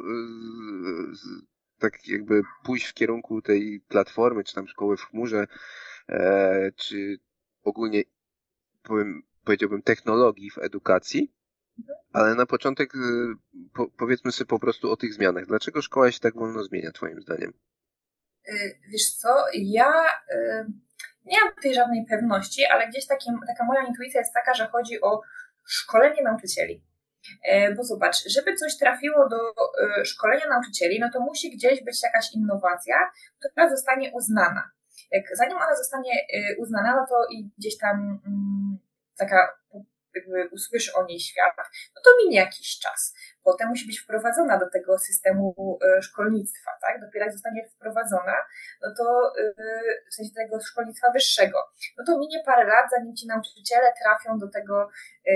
z, z, tak jakby pójść w kierunku tej platformy, czy tam szkoły w chmurze, e, czy ogólnie powiem, powiedziałbym technologii w edukacji, ale na początek e, po, powiedzmy sobie po prostu o tych zmianach. Dlaczego szkoła się tak wolno zmienia, Twoim zdaniem? E, wiesz co, ja e, nie mam tutaj żadnej pewności, ale gdzieś taki, taka moja intuicja jest taka, że chodzi o szkolenie nauczycieli. Bo zobacz, żeby coś trafiło do szkolenia nauczycieli, no to musi gdzieś być jakaś innowacja, która zostanie uznana. Jak, zanim ona zostanie uznana, no to i gdzieś tam mm, taka jakby usłyszy o niej świat, no to minie jakiś czas. Potem musi być wprowadzona do tego systemu e, szkolnictwa, tak? Dopiero jak zostanie wprowadzona, no to e, w sensie tego szkolnictwa wyższego, no to minie parę lat, zanim ci nauczyciele trafią do tego, e,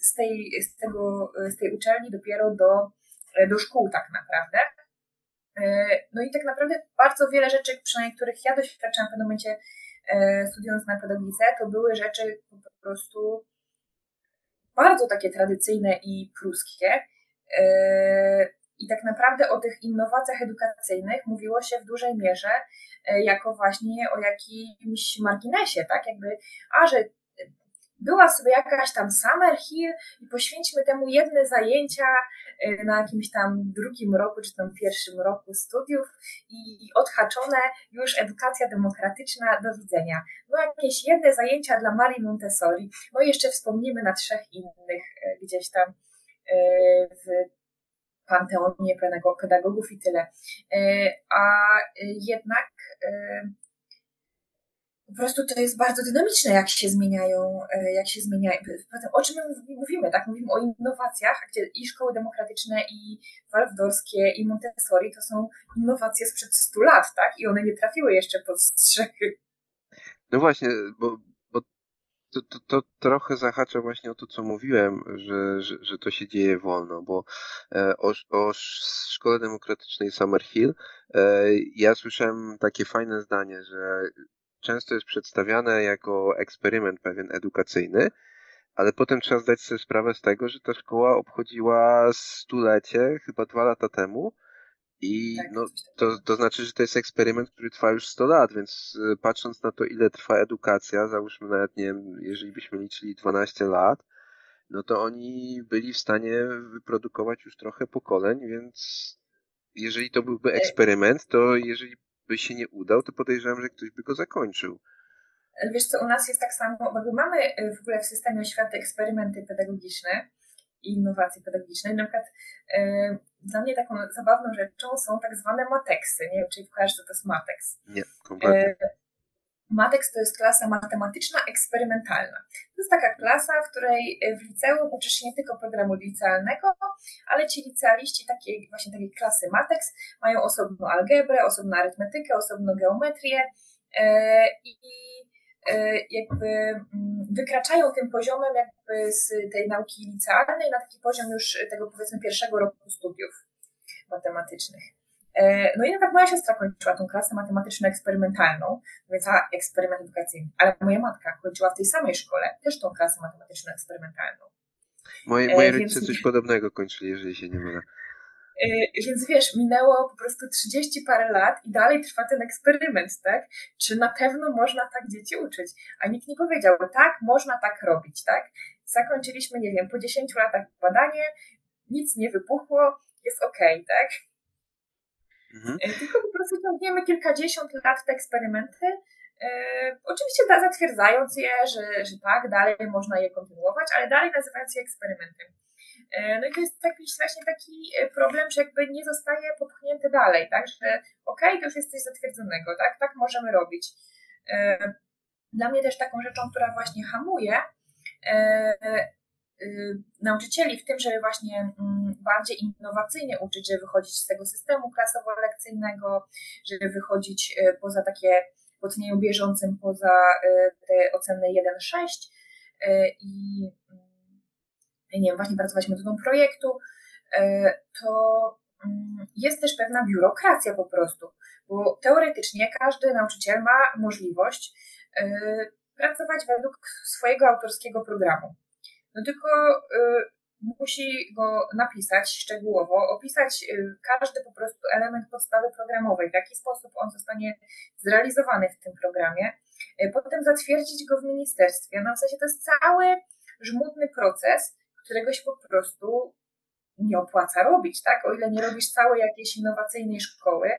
z tej, z tego, z tej uczelni dopiero do, do szkół tak naprawdę. No i tak naprawdę bardzo wiele rzeczy, przynajmniej których ja doświadczam w pewnym momencie studiując na pedagogice, to były rzeczy po prostu bardzo takie tradycyjne i pruskie. E, I tak naprawdę o tych innowacjach edukacyjnych mówiło się w dużej mierze e, jako właśnie o jakimś marginesie, tak? Jakby, a że była sobie jakaś tam Summer Hill i poświęćmy temu jedne zajęcia y, na jakimś tam drugim roku, czy tam pierwszym roku studiów i odhaczone już edukacja demokratyczna, do widzenia. No jakieś jedne zajęcia dla Marii Montessori, no i jeszcze wspomnimy na trzech innych y, gdzieś tam y, w panteonie pedagogów i tyle. A jednak po prostu to jest bardzo dynamiczne, jak się zmieniają, e, jak się zmieniają. O czym my mówimy, tak? Mówimy o innowacjach, gdzie i szkoły demokratyczne, i waldorfskie, i Montessori to są innowacje sprzed 100 lat, tak? I one nie trafiły jeszcze pod strzechy. No właśnie, bo, bo to, to, to trochę zahacza właśnie o to, co mówiłem, że, że, że to się dzieje wolno, bo e, o, o szkole demokratycznej Summerhill e, ja słyszałem takie fajne zdanie, że często jest przedstawiane jako eksperyment pewien edukacyjny, ale potem trzeba zdać sobie sprawę z tego, że ta szkoła obchodziła stulecie, chyba dwa lata temu, i tak, no, to, to znaczy, że to jest eksperyment, który trwa już 100 lat, więc y, patrząc na to, ile trwa edukacja, załóżmy nawet, nie wiem, jeżeli byśmy liczyli 12 lat, no to oni byli w stanie wyprodukować już trochę pokoleń, więc jeżeli to byłby eksperyment, to jeżeli by się nie udał, to podejrzewam, że ktoś by go zakończył. Wiesz co, u nas jest tak samo, bo mamy y, w ogóle w systemie oświaty eksperymenty pedagogiczne i innowacje pedagogiczne. Na przykład yy, dla mnie taką zabawną rzeczą są tak zwane mateksy. Nie wiem, czy kojarzysz, co to jest mateks. Nie, kompletnie. Yy, Mateks to jest klasa matematyczna eksperymentalna. To jest taka klasa, w której e, w liceum uczysz się nie tylko programu licealnego, ale ci licealiści takiej właśnie takiej klasy Mateks mają osobną algebrę, osobną arytmetykę, osobną geometrię e, i e, jakby mm, wykraczają tym poziomem jakby z tej nauki licealnej na taki poziom już tego powiedzmy pierwszego roku studiów matematycznych. E, no i nawet moja siostra kończyła tą klasę matematyczno-eksperymentalną, więc a eksperyment edukacyjny, ale moja matka kończyła w tej samej szkole też tą klasę matematyczno-eksperymentalną. Moje, moje rodzice więc... coś podobnego kończyli, jeżeli się nie mylę. E, więc wiesz, minęło po prostu 30 parę lat i dalej trwa ten eksperyment, tak? Czy na pewno można tak dzieci uczyć? A nikt nie powiedział, tak, można tak robić, tak? Zakończyliśmy, nie wiem, po 10 latach badanie, nic nie wypuchło, jest okej, okay, tak? Mhm. E, tylko po prostu ciągniemy kilkadziesiąt lat te eksperymenty oczywiście zatwierdzając je, że, że tak, dalej można je kontynuować, ale dalej nazywając je eksperymentem. No i to jest taki, właśnie taki problem, że jakby nie zostaje popchnięty dalej, tak, że okej, okay, to już jest coś zatwierdzonego, tak, tak możemy robić. Dla mnie też taką rzeczą, która właśnie hamuje nauczycieli w tym, żeby właśnie mm, bardziej innowacyjnie uczyć, żeby wychodzić z tego systemu klasowo-lekcyjnego, żeby wychodzić poza takie w ocenianiu bieżącym, poza te oceny 1-6 i nie wiem, właśnie pracować metodą projektu, to mm, jest też pewna biurokracja po prostu, bo teoretycznie każdy nauczyciel ma możliwość pracować według swojego autorskiego programu. No tylko e, musi go napisać szczegółowo, opisać każdy po prostu element podstawy programowej, w jaki sposób on zostanie zrealizowany w tym programie, potem zatwierdzić go w ministerstwie. No w sensie to jest cały żmudny proces, którego się po prostu nie opłaca robić, tak? O ile nie robisz całej jakiejś innowacyjnej szkoły,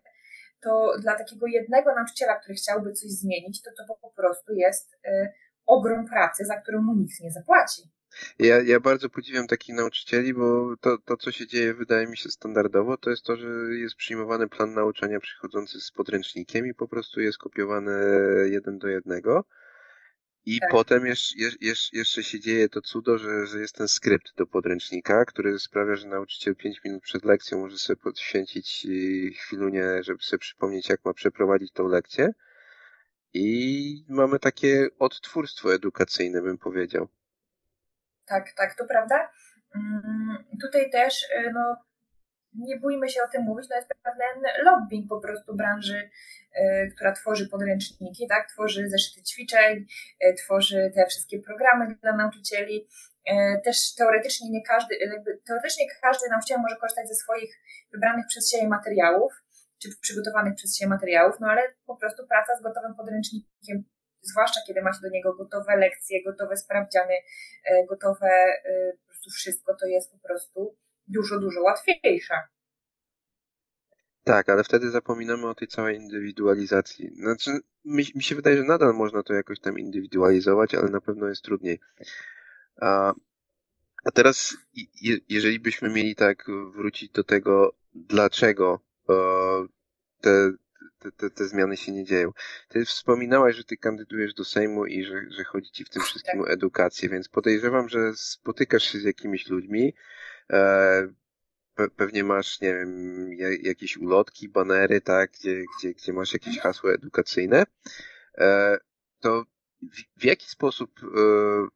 to dla takiego jednego nauczyciela, który chciałby coś zmienić, to to po prostu jest y, ogrom pracy, za którą mu nikt nie zapłaci. Ja, ja bardzo podziwiam takich nauczycieli, bo to, to, co się dzieje, wydaje mi się standardowo, to jest to, że jest przyjmowany plan nauczania przychodzący z podręcznikiem i po prostu jest kopiowany jeden do jednego. I tak. potem jeszcze, jeszcze, jeszcze się dzieje to cudo, że, że jest ten skrypt do podręcznika, który sprawia, że nauczyciel 5 minut przed lekcją może sobie poświęcić y, chwilę, żeby sobie przypomnieć, jak ma przeprowadzić tą lekcję. I mamy takie odtwórstwo edukacyjne, bym powiedział. Tak, tak, to prawda. Mm, tutaj też, y, no, nie bójmy się o tym mówić, to jest pewien lobbying po prostu branży, y, która tworzy podręczniki, tak, tworzy zeszyty ćwiczeń, y, tworzy te wszystkie programy dla nauczycieli. Też teoretycznie nie każdy, jakby, teoretycznie każdy nauczyciel może korzystać ze swoich wybranych przez siebie materiałów, czy przygotowanych przez siebie materiałów, no ale po prostu praca z gotowym podręcznikiem, zwłaszcza kiedy ma się do niego gotowe lekcje, gotowe sprawdziany, gotowe po prostu wszystko, to jest po prostu dużo, dużo łatwiejsza. Tak, ale wtedy zapominamy o tej całej indywidualizacji. Znaczy, mi, mi się wydaje, że nadal można to jakoś tam indywidualizować, ale na pewno jest trudniej. A, a teraz, je, jeżeli byśmy mieli tak wrócić do tego, dlaczego e, te, te, te, te zmiany się nie dzieją. Ty wspominałaś, że ty kandydujesz do Sejmu i że, że chodzi ci w tym wszystkim o edukację, więc podejrzewam, że spotykasz się z jakimiś ludźmi, E, pewnie masz, nie wiem, jakieś ulotki, banery, tak, gdzie, gdzie, gdzie masz jakieś hasła edukacyjne, e, to w, w jaki sposób e,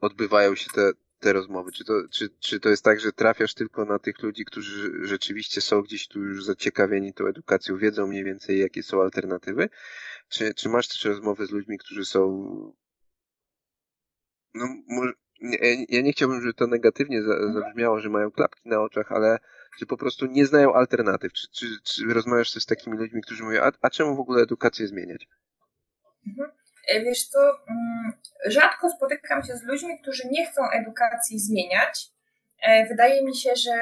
odbywają się te, te rozmowy? Czy to, czy, czy to jest tak, że trafiasz tylko na tych ludzi, którzy rzeczywiście są gdzieś tu już zaciekawieni tą edukacją, wiedzą mniej więcej, jakie są alternatywy? Czy, czy masz też rozmowy z ludźmi, którzy są no, może, ja nie chciałbym, żeby to negatywnie mhm. zabrzmiało, że mają klapki na oczach, ale że po prostu nie znają alternatyw. Czy, czy, czy rozmawiasz z takimi ludźmi, którzy mówią, a, a czemu w ogóle edukację zmieniać? Mhm. E, wiesz co, mm, rzadko spotykam się z ludźmi, którzy nie chcą edukacji zmieniać. E, wydaje mi się, że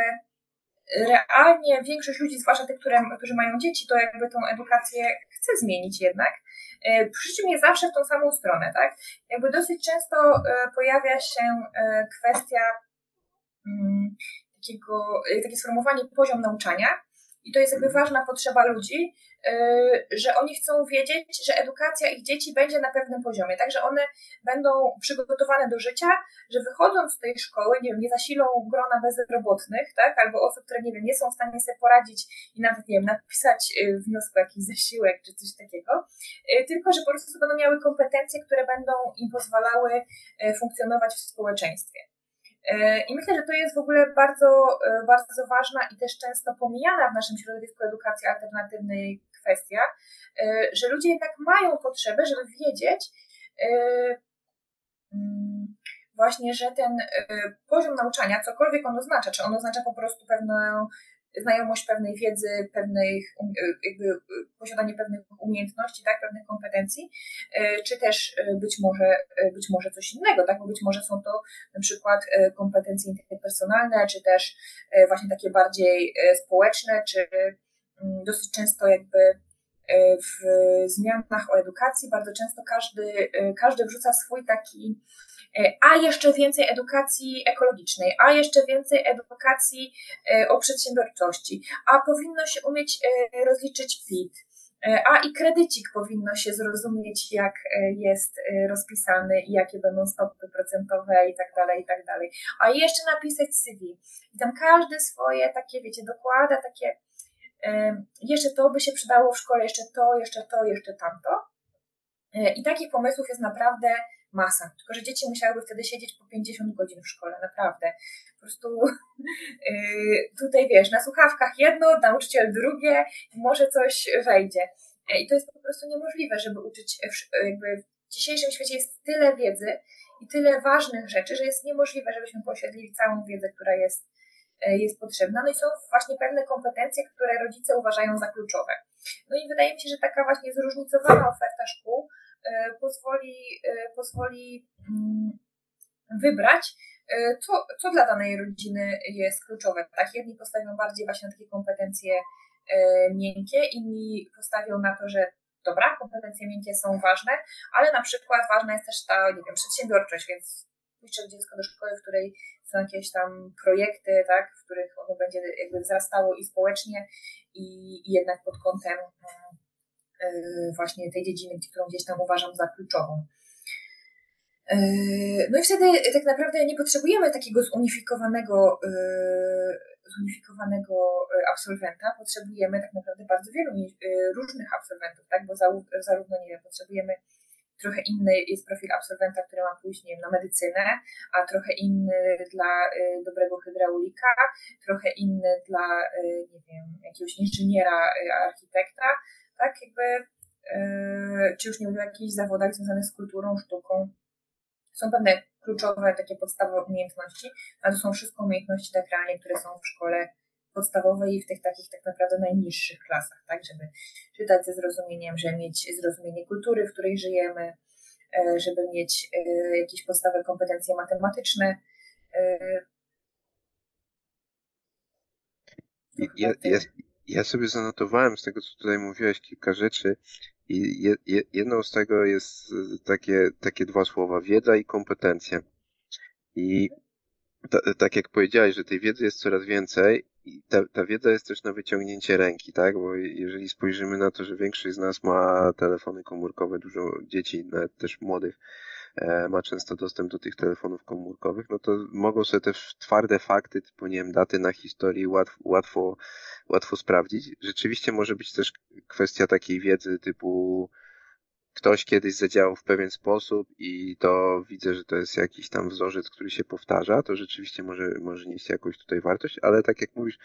realnie większość ludzi, zwłaszcza tych, które, którzy mają dzieci, to jakby tą edukację chce zmienić jednak. E, przy mnie zawsze w tą samą stronę, tak? Jakby dosyć często pojawia się kwestia mm, takiego, takie sformułowanie poziom nauczania i to jest jakby mhm. ważna potrzeba ludzi, Y, że oni chcą wiedzieć, że edukacja ich dzieci będzie na pewnym poziomie, także one będą przygotowane do życia, że wychodząc z tej szkoły, nie wiem, nie zasilą grona bezrobotnych, tak, albo osób, które, nie wiem, nie są w stanie sobie poradzić i nawet, nie wiem, napisać y, wniosku jakiś zasiłek czy coś takiego, y, tylko, że po prostu będą miały kompetencje, które będą im pozwalały funkcjonować w społeczeństwie. I myślę, że to jest w ogóle bardzo, bardzo ważna i też często pomijana w naszym środowisku edukacji alternatywnej kwestia, e, że ludzie jednak mają potrzebę, żeby wiedzieć e, mm, właśnie, że ten e, poziom nauczania, cokolwiek on oznacza, czy on oznacza po prostu pewną znajomość pewnej wiedzy, pewnej, um, jakby posiadanie pewnych umiejętności, tak, pewnych kompetencji, czy też być może, być może coś innego, tak, bo być może są to na przykład kompetencje interpersonalne, czy też właśnie takie bardziej społeczne, czy Mm, dosyć często jakby w zmianach o edukacji bardzo często każdy, każdy wrzuca swój taki a jeszcze więcej edukacji ekologicznej, a jeszcze więcej edukacji o przedsiębiorczości, a powinno się umieć rozliczyć PIT, a i kredycik powinno się zrozumieć, jak jest rozpisany i jakie będą stopy procentowe i tak dalej, i tak dalej. A jeszcze napisać CV. I tam każdy swoje takie, wiecie, dokłada takie jeszcze to by się przydało w szkole, jeszcze to, jeszcze to, jeszcze tamto. E, I takich pomysłów jest naprawdę masa. Tylko, że dzieci musiałyby wtedy siedzieć po 50 godzin w szkole, naprawdę. Po prostu e, [laughs] tutaj wiesz, na słuchawkach jedno, nauczyciel drugie, może coś wejdzie. E, I to jest po prostu niemożliwe, żeby uczyć, jakby w dzisiejszym świecie jest tyle wiedzy i tyle ważnych rzeczy, że jest niemożliwe, żebyśmy posiedli całą wiedzę, która jest E, jest potrzebna. No i są właśnie pewne kompetencje, które rodzice uważają za kluczowe. No i wydaje mi się, że taka właśnie zróżnicowana oferta szkół e, pozwoli, e, pozwoli mm, wybrać, co, co dla danej rodziny jest kluczowe. Tak, jedni postawią bardziej właśnie na takie kompetencje miękkie, inni postawią na to, że dobra, kompetencje miękkie są ważne, ale na przykład ważna jest też ta, nie wiem, przedsiębiorczość, więc pójście dziecko do szkoły, w której są jakieś tam projekty, tak, w których ono będzie jakby wzrastało i społecznie, i, i jednak pod kątem yy, właśnie tej dziedziny, którą gdzieś tam uważam za kluczową. E, no i wtedy tak naprawdę nie potrzebujemy takiego zunifikowanego, zunifikowanego absolwenta, potrzebujemy tak naprawdę bardzo wielu różnych absolwentów, tak? bo zarówno, nie wiem, potrzebujemy trochę inny jest profil absolwenta, który ma pójść nie wiem, na medycynę, a trochę inny dla dobrego hydraulika, trochę inny dla, nie wiem, jakiegoś inżyniera, architekta, tak jakby, czy już nie mówię o jakichś zawodach związanych z kulturą, sztuką. Są pewne kluczowe, takie podstawowe umiejętności, a to są wszystko umiejętności tak realnie, które są w szkole podstawowej i w tych takich tak naprawdę najniższych klasach, tak, żeby czytać ze zrozumieniem, żeby mieć zrozumienie kultury, w której żyjemy, e, żeby mieć e, jakieś podstawowe kompetencje matematyczne. E. Ja, ja, sobie zanotowałem z tego, co tutaj mówiłeś, kilka rzeczy i je, je, jedną z tego jest takie, takie dwa słowa, wiedza i kompetencje. I ta, tak jak powiedziałeś, że tej wiedzy jest coraz więcej i ta, ta wiedza jest też na wyciągnięcie ręki, tak? Bo jeżeli spojrzymy na to, że większość z nas ma telefony komórkowe, dużo dzieci, nawet też młodych, ma często dostęp do tych telefonów komórkowych, no to mogą sobie te twarde fakty, typu, nie wiem, daty na historii łatwo, łatwo, łatwo sprawdzić. Rzeczywiście może być też kwestia takiej wiedzy typu ktoś kiedyś zadziałał w pewien sposób i to widzę, że to jest jakiś tam wzorzec, który się powtarza, to rzeczywiście może, może nieść jakąś tutaj wartość, ale tak jak mówisz,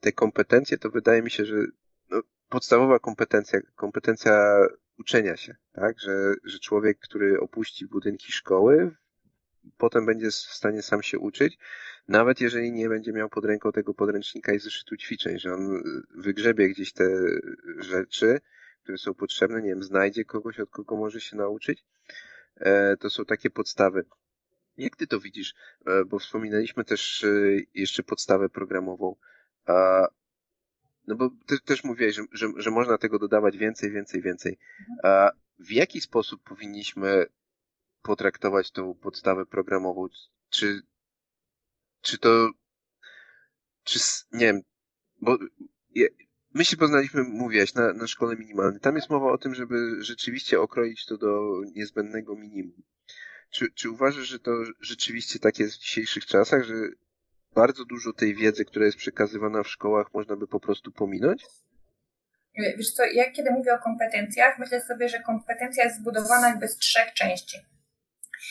te kompetencje, to wydaje mi się, że no, podstawowa kompetencja, kompetencja uczenia się, tak, że, że człowiek, który opuści budynki szkoły, potem będzie w stanie sam się uczyć, nawet jeżeli nie będzie miał pod ręką tego podręcznika i zeszytu ćwiczeń, że on wygrzebie gdzieś te rzeczy, które są potrzebne, nie wiem, znajdzie kogoś, od kogo może się nauczyć. E, to są takie podstawy. Jak ty to widzisz? E, bo wspominaliśmy też e, jeszcze podstawę programową. No bo ty też mówiłeś, że, że, że można tego dodawać więcej, więcej, więcej. A w jaki sposób powinniśmy potraktować tą podstawę programową? Czy, czy to, czy, nie wiem, bo My się poznaliśmy, mówiłaś, na, na szkole minimalnej. Tam jest mowa o tym, żeby rzeczywiście okroić to do niezbędnego minimum. Czy, czy uważasz, że to rzeczywiście tak jest w dzisiejszych czasach, że bardzo dużo tej wiedzy, która jest przekazywana w szkołach, można by po prostu pominąć? Wiesz co, ja kiedy mówię o kompetencjach, myślę sobie, że kompetencja jest zbudowana jakby z trzech części.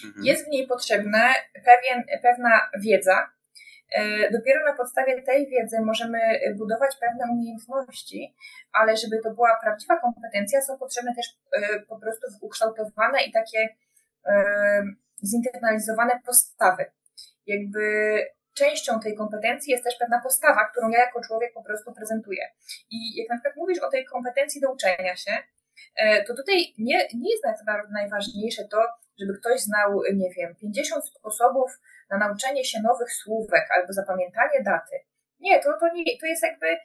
Mhm. Jest w niej potrzebna pewien, pewna wiedza, E, dopiero na podstawie tej wiedzy możemy budować pewne umiejętności, ale żeby to była prawdziwa kompetencja, są potrzebne też e, po prostu ukształtowane i takie e, zinternalizowane postawy. Jakby częścią tej kompetencji jest też pewna postawa, którą ja jako człowiek po prostu prezentuję. I jak na przykład mówisz o tej kompetencji do uczenia się, to tutaj nie, nie jest najważniejsze to, żeby ktoś znał, nie wiem, 50 sposobów na nauczenie się nowych słówek albo zapamiętanie daty. Nie, to, to, nie, to jest jakby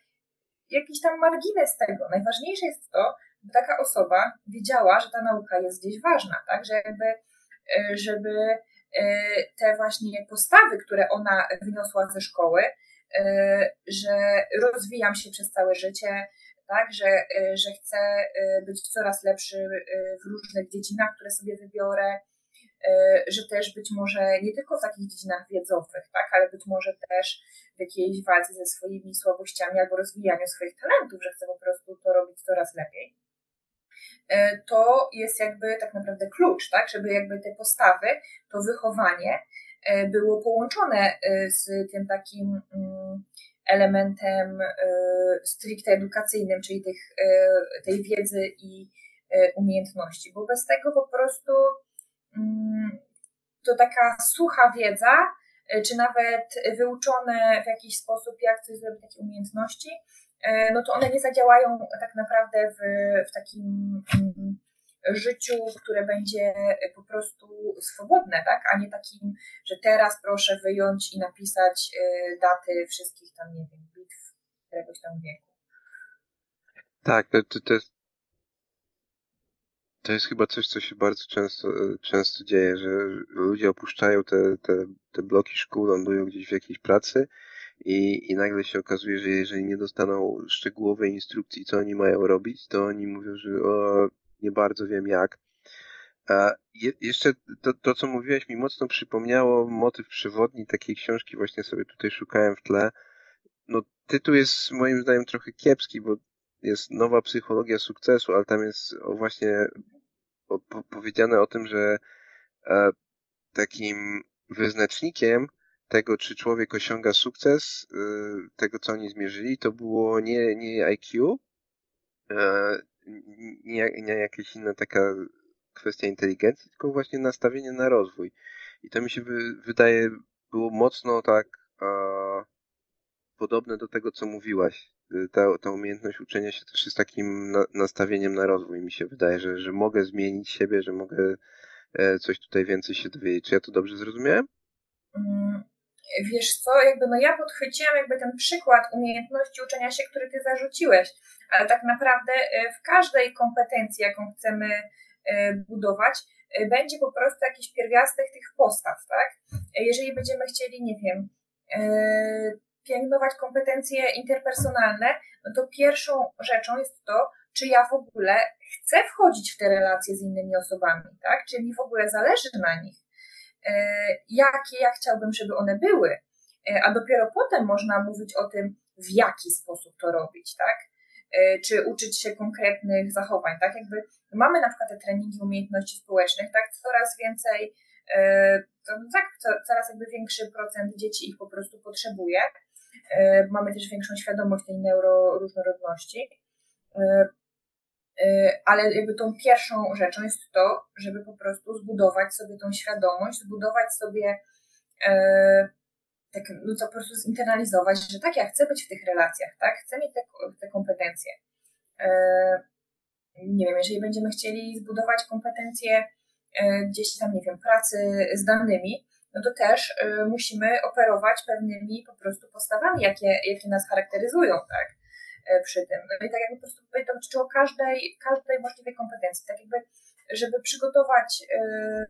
jakiś tam margines tego. Najważniejsze jest to, taka osoba wiedziała, że ta nauka jest gdzieś ważna, tak? Że jakby, e, żeby e, te właśnie postawy, które ona wyniosła ze szkoły, że rozwijam się przez całe życie, tak, że, że chcę być coraz lepszy w różnych dziedzinach, które sobie wybiorę, że też być może nie tylko w takich dziedzinach wiedzowych, tak, ale być może też w jakiejś walce ze swoimi słabościami albo rozwijaniu swoich talentów, że chcę po prostu to robić coraz lepiej. E, to jest jakby tak naprawdę klucz, tak, żeby jakby te postawy, to wychowanie e, było połączone e, z tym takim mm, elementem stricte edukacyjnym, czyli tych, tej wiedzy i umiejętności, bo bez tego po prostu mm, to taka sucha wiedza, czy nawet wyuczone w jakiś sposób, jak coś zrobić, takie umiejętności, no to one nie zadziałają tak naprawdę w, w takim mm, życiu, które będzie po prostu swobodne, tak? a nie takim, że teraz proszę wyjąć i napisać e, daty wszystkich tam, nie wiem, bitw któregoś tam wieku. Tak, to, to, jest to jest chyba coś, co się bardzo często, często dzieje, że ludzie opuszczają te, te, te bloki szkół, lądują gdzieś w jakiejś pracy i, i nagle się okazuje, że jeżeli nie dostaną szczegółowej instrukcji, co oni mają robić, to oni mówią, że o, nie bardzo wiem jak. A je, jeszcze to, to, co mówiłeś, mi mocno przypomniało motyw przewodni takiej książki, właśnie sobie tutaj szukałem w tle. No, tytuł jest moim zdaniem trochę kiepski, bo jest nowa psychologia sukcesu, ale tam jest właśnie powiedziane o tym, że e, takim wyznacznikiem tego, czy człowiek osiąga sukces, y, tego, co oni zmierzyli, to było nie, nie IQ, e, nie, nie jakaś inna taka kwestia inteligencji, tylko właśnie nastawienie na rozwój. I to mi się wydaje było mocno tak podobne do tego, co mówiłaś. Y, ta, ta umiejętność uczenia się też jest takim na, nastawieniem na rozwój. Mi się wydaje, że, że mogę zmienić siebie, że mogę e, coś tutaj więcej się dowiedzieć. Czy ja to dobrze zrozumiałem? Wiesz co, jakby no ja podchwyciłam jakby ten przykład umiejętności uczenia się, który ty zarzuciłeś, ale tak naprawdę e, w każdej kompetencji, jaką chcemy e, budować, e, będzie po prostu jakiś pierwiastek tych postaw, tak? Jeżeli będziemy chcieli, nie wiem, pielęgnować kompetencje interpersonalne, no to pierwszą rzeczą jest to, czy ja w ogóle chcę wchodzić w te relacje z innymi osobami, tak? Czy mi w ogóle zależy na nich jakie ja chciałbym, żeby one były, e, a dopiero potem można mówić o tym, w jaki sposób to robić, tak? E, czy uczyć się konkretnych zachowań, tak? Jakby mamy na przykład te treningi umiejętności społecznych, tak? Coraz więcej, tak, coraz jakby większy procent dzieci ich po prostu potrzebuje. Mamy też większą świadomość tej neuroróżnorodności. Y, ale jakby tą pierwszą rzeczą jest to, żeby po prostu zbudować sobie tą świadomość, zbudować sobie e, tak, no to po prostu zinternalizować, że tak, ja chcę być w tych relacjach, tak, chcę mieć te, te kompetencje. E, nie wiem, jeżeli będziemy chcieli zbudować kompetencje e, gdzieś tam, nie wiem, pracy z danymi, no to też musimy operować pewnymi po prostu postawami, jakie, jakie nas charakteryzują, tak przy tym. No i tak jakby po prostu to dotyczyło każdej, każdej możliwej kompetencji, tak jakby, żeby przygotować e,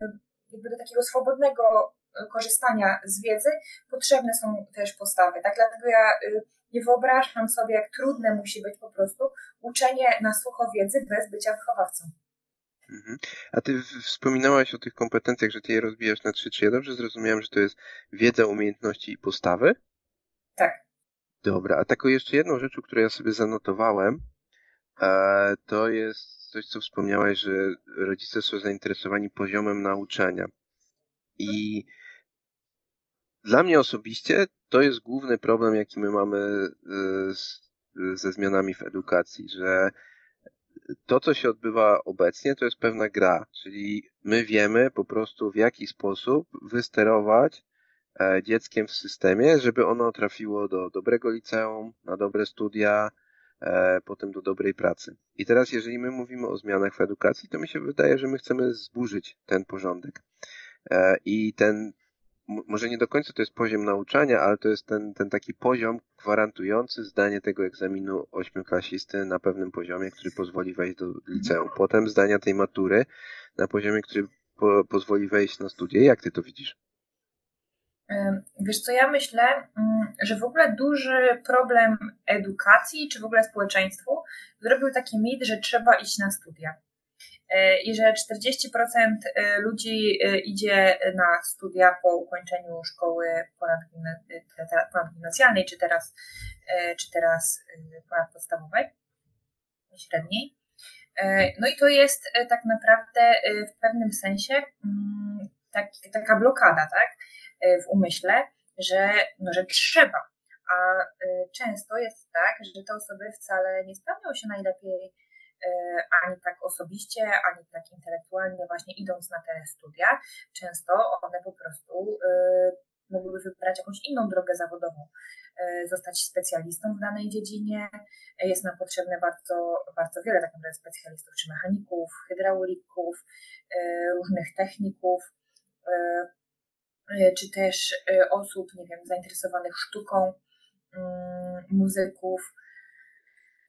jakby do takiego swobodnego korzystania z wiedzy, potrzebne są też postawy, tak? Dlatego ja e, nie wyobrażam sobie, jak trudne musi być po prostu uczenie na sucho wiedzy bez bycia wychowawcą. Mhm. A ty wspominałaś o tych kompetencjach, że ty je rozbijasz na trzy. Czy ja dobrze zrozumiałem, że to jest wiedza, umiejętności i postawy? Tak. Dobra, a taką jeszcze jedną rzeczą, którą ja sobie zanotowałem, e, to jest coś, co wspomniałaś, że rodzice są zainteresowani poziomem nauczania. I dla mnie osobiście to jest główny problem, jaki my mamy e, z, ze zmianami w edukacji, że to, co się odbywa obecnie, to jest pewna gra, czyli my wiemy po prostu w jaki sposób wysterować dzieckiem w systemie, żeby ono trafiło do dobrego liceum, na dobre studia, e, potem do dobrej pracy. I teraz, jeżeli my mówimy o zmianach w edukacji, to mi się wydaje, że my chcemy zburzyć ten porządek. E, I ten może nie do końca to jest poziom nauczania, ale to jest ten, ten taki poziom gwarantujący zdanie tego egzaminu ośmioklasisty na pewnym poziomie, który pozwoli wejść do liceum. Potem zdania tej matury na poziomie, który po, pozwoli wejść na studia. Jak ty to widzisz? Wiesz co, ja myślę, mm, że w ogóle duży problem edukacji, czy w ogóle społeczeństwu, zrobił taki mit, że trzeba iść na studia. E, I że 40% e, ludzi e, idzie na studia po ukończeniu szkoły ponadgimnazjalnej, czy teraz, czy teraz ponadpodstawowej, średniej. No i to jest tak naprawdę w pewnym sensie mm, tak, taka blokada, tak? E, w umyśle, że, no, że trzeba. A e, często jest tak, że te osoby wcale nie spełnią się najlepiej e, ani tak osobiście, ani tak intelektualnie, właśnie idąc na te studia. Często one po prostu mogłyby wybrać jakąś inną drogę zawodową, zostać specjalistą w danej dziedzinie. Jest nam potrzebne bardzo, bardzo wiele tak naprawdę specjalistów, czy mechaników, hydraulików, różnych techników czy też e, osób, nie wiem, zainteresowanych sztuką, mm, muzyków,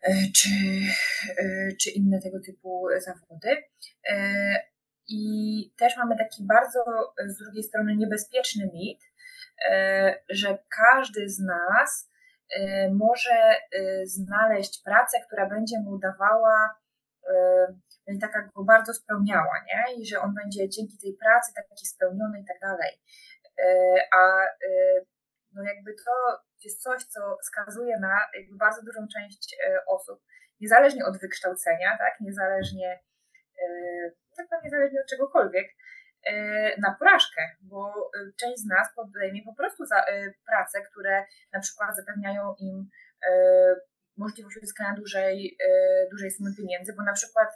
e, czy, czy inne tego typu zawody. I też mamy taki bardzo z drugiej strony niebezpieczny mit, że każdy z nas może znaleźć pracę, która będzie mu dawała taka go bardzo spełniała, nie? I że on będzie dzięki tej pracy taki spełniony i tak dalej. E, a e, no jakby to jest coś, co skazuje na bardzo dużą część e, osób, niezależnie od wykształcenia, tak? Niezależnie, tak niezależnie od czegokolwiek, na porażkę, bo część z nas podejmie po prostu za prace, które na przykład zapewniają im możliwość uzyskania dużej, dużej sumy pieniędzy, bo na przykład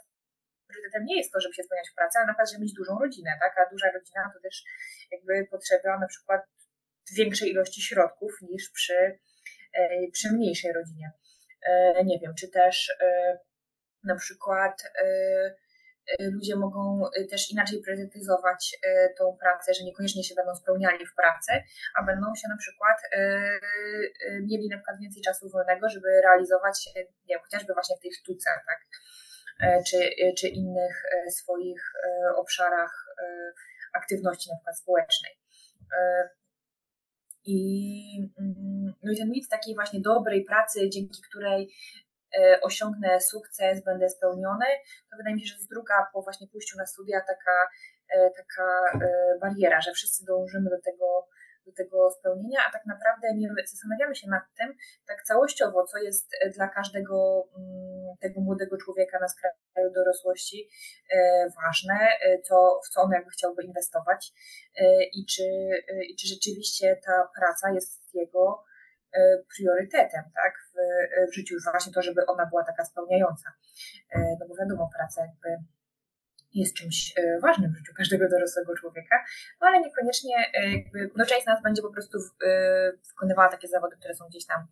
priorytetem nie jest to, żeby się spełniać w pracy, ale na przykład, żeby mieć dużą rodzinę, tak? A duża rodzina to też jakby potrzeba na przykład większej ilości środków niż przy, e, przy mniejszej rodzinie. E, nie wiem, czy też e, na przykład ludzie mogą też inaczej priorytetyzować tą pracę, że niekoniecznie się będą spełniali w pracy, a będą się na przykład mieli na przykład więcej czasu wolnego, żeby realizować się, nie chociażby właśnie w tej sztuce, tak? E, czy, e, czy innych e, swoich obszarach aktywności na przykład społecznej. I, mm, no i ten mit takiej właśnie dobrej pracy, dzięki której osiągnę sukces, będę spełniony, to wydaje mi się, że jest druga po właśnie pójściu na studia taka, taka bariera, że wszyscy dążymy do tego, do tego spełnienia, a tak naprawdę nie zastanawiamy się nad tym tak całościowo, co jest dla każdego mm, tego młodego człowieka na skraju dorosłości e, ważne, e, co, w co on jakby chciałby inwestować e, i czy, i czy rzeczywiście ta praca jest jego priorytetem, tak, w, w życiu, właśnie to, żeby ona była taka spełniająca. No bo wiadomo, praca jakby jest czymś e, ważnym w życiu każdego dorosłego człowieka, no ale niekoniecznie e, jakby, no część z nas będzie po prostu e, wykonywała takie zawody, które są gdzieś tam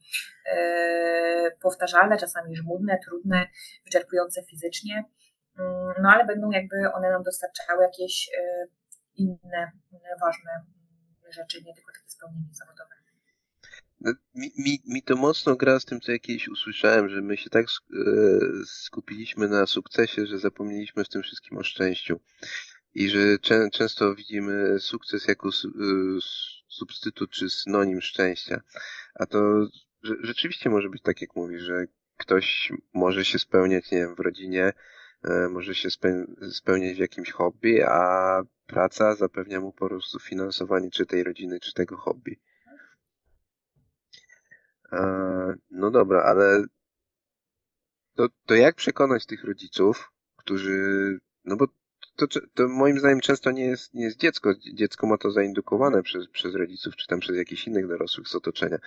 powtarzalne, czasami żmudne, trudne, wyczerpujące fizycznie, mm, no ale będą jakby one nam dostarczały jakieś inne ważne rzeczy, nie tylko takie spełnienie zawodowe. No, mi, mi, mi to mocno gra z tym, co jakieś usłyszałem, że my się tak e, skupiliśmy na sukcesie, że zapomnieliśmy w tym wszystkim o szczęściu. I że czę, często widzimy sukces jako e, substytut czy synonim szczęścia. A to rzeczywiście może być tak, jak mówisz, że ktoś może się spełniać, nie wiem, w rodzinie, e, może się spełniać w jakimś hobby, a praca zapewnia mu po prostu finansowanie czy tej rodziny, czy tego hobby. No dobra, ale to, to jak przekonać tych rodziców, którzy, no bo to, to moim zdaniem często nie jest, nie jest dziecko. Dziecko ma to zaindukowane przez, przez rodziców, czy tam przez jakichś innych dorosłych z otoczenia.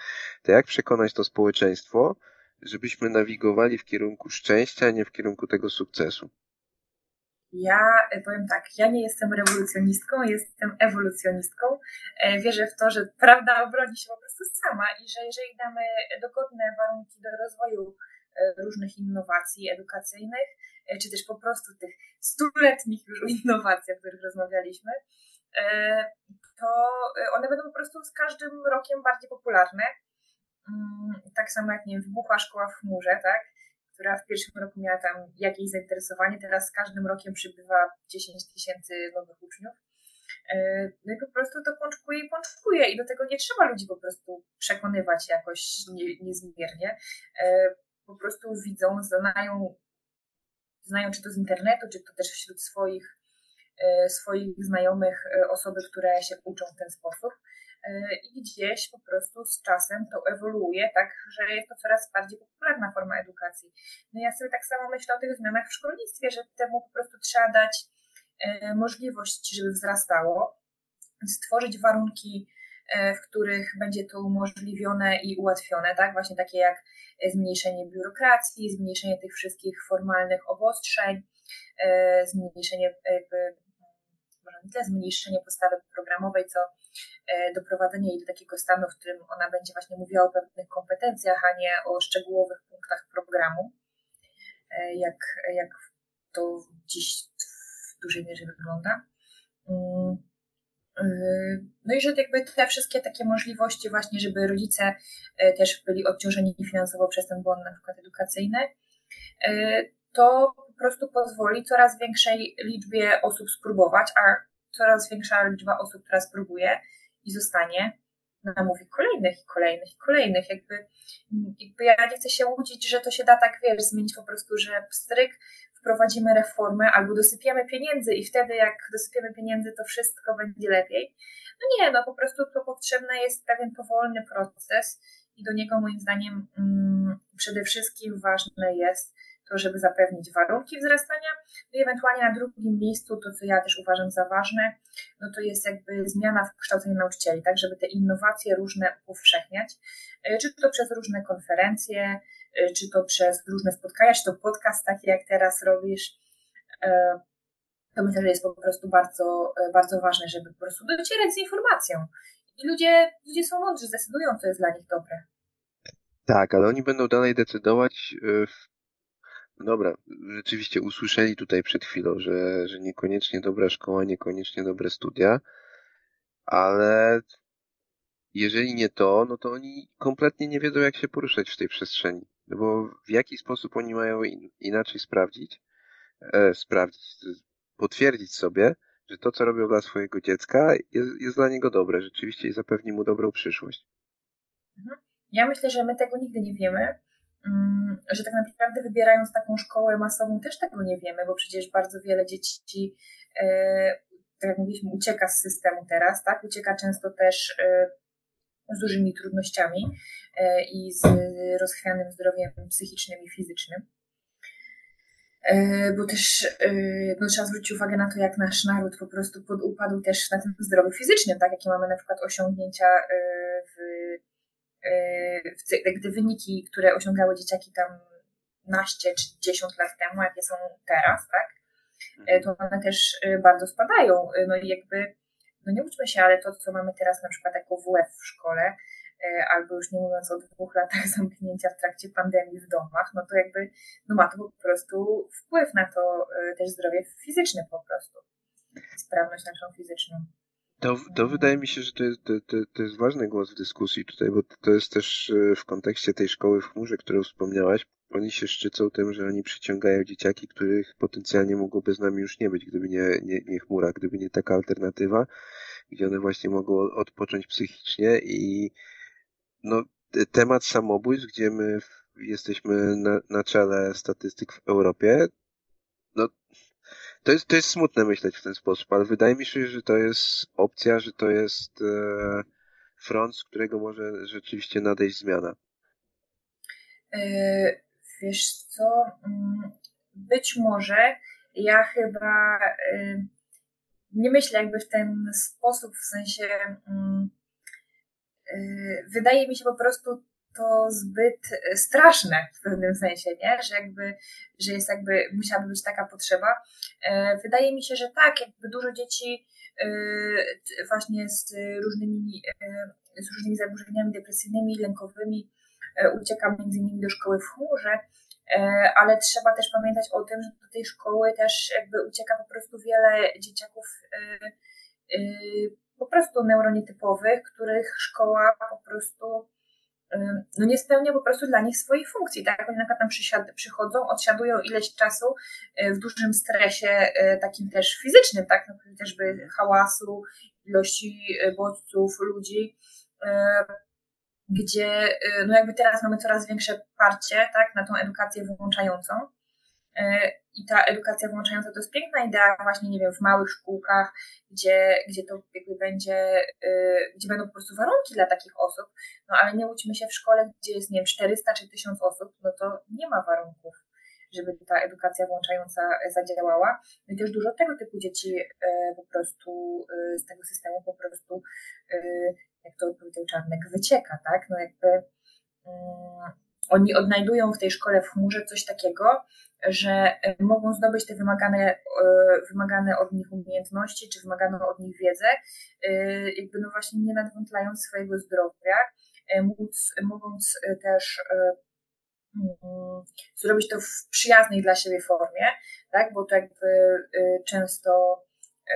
To jak przekonać to społeczeństwo, żebyśmy nawigowali w kierunku szczęścia, a nie w kierunku tego sukcesu? Ja e, powiem tak, ja nie jestem rewolucjonistką, jestem ewolucjonistką. E, wierzę w to, że prawda obroni się po prostu sama i że jeżeli damy dogodne warunki do rozwoju e, różnych innowacji edukacyjnych, czy też po prostu tych stuletnich już [laughs] innowacji, o których rozmawialiśmy, to one będą po prostu z każdym rokiem bardziej popularne. Mm, tak samo jak, nie wybuchła szkoła w chmurze, tak? Która w pierwszym roku miała tam jakieś zainteresowanie, teraz z każdym rokiem przybywa 10 tysięcy nowych uczniów. E, no i po prostu to pączkuje i pączkuje i do tego nie trzeba ludzi po prostu przekonywać jakoś nie, niezmiernie. E, po prostu widzą, znają, znają czy to z internetu, czy to też wśród swoich, e, swoich znajomych osoby, które się uczą w ten sposób i gdzieś po prostu z czasem to ewoluuje, tak, że jest to coraz bardziej popularna forma edukacji. No ja sobie tak samo myślę o tych zmianach w szkolnictwie, że temu po prostu trzeba dać e, możliwość, żeby wzrastało, stworzyć warunki, e, w których będzie to umożliwione i ułatwione, tak, właśnie takie jak zmniejszenie biurokracji, zmniejszenie tych wszystkich formalnych obostrzeń, zmniejszenie nie tyle zmniejszenie podstawy programowej, co E, doprowadzenie jej do takiego stanu, w którym ona będzie właśnie mówiła o pewnych kompetencjach, a nie o szczegółowych punktach programu, e, jak, jak to dziś w dużej mierze wygląda. Mm, e, no i że jakby te wszystkie takie możliwości właśnie, żeby rodzice też byli obciążeni finansowo przez ten błąd na przykład edukacyjny, to po prostu pozwoli coraz większej liczbie osób spróbować, a coraz większa liczba osób, która spróbuje, i zostanie, namówi kolejnych i kolejnych i kolejnych. Jakby, jakby ja nie chcę się łudzić, że to się da tak, wiesz, zmienić po prostu, że stryk wprowadzimy reformę albo dosypiemy pieniędzy i wtedy jak dosypiemy pieniędzy, to wszystko będzie lepiej. No nie, no po prostu to potrzebny jest pewien powolny proces i do niego moim zdaniem mm, przede wszystkim ważne jest to, żeby zapewnić warunki wzrastania, no i ewentualnie na drugim miejscu, to co ja też uważam za ważne, no to jest jakby zmiana w kształceniu nauczycieli, tak, żeby te innowacje różne upowszechniać, e, czy to przez różne konferencje, e, czy to przez różne spotkania, czy to podcast taki jak teraz robisz, e, to myślę, że jest po prostu bardzo, bardzo ważne, żeby po prostu docierać z informacją. I ludzie, ludzie są mądrzy, zdecydują, co jest dla nich dobre. Tak, ale oni będą dalej decydować w Dobra, rzeczywiście usłyszeli tutaj przed chwilą, że, że niekoniecznie dobra szkoła, niekoniecznie dobre studia, ale jeżeli nie to, no to oni kompletnie nie wiedzą, jak się poruszać w tej przestrzeni. No bo w jaki sposób oni mają in, inaczej sprawdzić, e, sprawdzić, potwierdzić sobie, że to, co robią dla swojego dziecka, jest, jest dla niego dobre, rzeczywiście i zapewni mu dobrą przyszłość. Mhm. Ja myślę, że my tego nigdy nie wiemy, że tak naprawdę wybierając taką szkołę masową też tego nie wiemy, bo przecież bardzo wiele dzieci, e, tak jak mówiliśmy, ucieka z systemu teraz, tak? Ucieka często też e, z dużymi trudnościami e, i z rozchwianym zdrowiem psychicznym i fizycznym. Bo też no, trzeba zwrócić uwagę na to, jak nasz naród po prostu podupadł też na tym zdrowiu fizycznym, tak? Jakie mamy na przykład osiągnięcia w gdy wyniki, które osiągały dzieciaki tam naście czy 10 lat temu, jakie są teraz, tak, e, to one też e, bardzo spadają. No i jakby, no nie łudźmy się, ale to, co mamy teraz na przykład jako WF w szkole, albo już nie mówiąc o dwóch latach [laughs] zamknięcia w trakcie pandemii w domach, no to jakby no ma to po prostu wpływ na to też zdrowie fizyczne po prostu, sprawność naszą fizyczną. To, to wydaje mi się, że to jest, to, to jest ważny głos w dyskusji tutaj, bo to jest też e, w kontekście tej szkoły w chmurze, którą wspomniałaś. Oni się szczycą tym, że oni przyciągają dzieciaki, których potencjalnie mogłoby z nami już nie być, gdyby nie, nie, nie chmura, gdyby nie taka alternatywa, gdzie one właśnie mogą odpocząć psychicznie i no, temat samobójstw, gdzie my jesteśmy na, na czele statystyk w Europie, to jest, to jest smutne myśleć w ten sposób, ale wydaje mi się, że to jest opcja, że to jest e, front, z którego może rzeczywiście nadejść zmiana. E, wiesz co, mm, być może ja chyba e, nie myślę jakby w ten sposób, w sensie mm, wydaje mi się po prostu to zbyt e, straszne w pewnym sensie, nie? Że jakby, że jest jakby, musiałaby być taka potrzeba. E, wydaje mi się, że tak, jakby dużo dzieci e, właśnie z różnymi, z różnymi zaburzeniami depresyjnymi, lękowymi ucieka między innymi do szkoły w chmurze, ale trzeba też pamiętać o tym, że do tej szkoły też jakby ucieka po prostu wiele dzieciaków po prostu neuronietypowych, których szkoła po prostu no nie spełnia po prostu dla nich swoich funkcji, tak? Oni na przykład tam przychodzą, odsiadują ileś czasu w dużym stresie, takim też fizycznym, tak? No, chociażby hałasu, ilości bodźców, ludzi, gdzie no jakby teraz mamy coraz większe parcie, tak? Na tą edukację włączającą E, I ta edukacja włączająca to jest piękna idea właśnie, nie wiem, w małych szkółkach, gdzie, gdzie to jakby będzie, e, gdzie będą po prostu warunki dla takich osób, no ale nie łudźmy się w szkole, gdzie jest, nie wiem, 400 czy 1000 osób, no to nie ma warunków, żeby ta edukacja włączająca zadziałała. No i też dużo tego typu dzieci e, po prostu z tego systemu po prostu, jak to powiedział Czarnek, wycieka, tak? No jakby mm, oni odnajdują w tej szkole w chmurze coś takiego, że e, mogą zdobyć te wymagane, e, wymagane od nich umiejętności, czy wymaganą od nich wiedzę, e, jakby no właśnie nie nadwątlając swojego zdrowia, móc, mogąc też mm, zrobić to w przyjaznej dla siebie formie, tak, bo to jakby często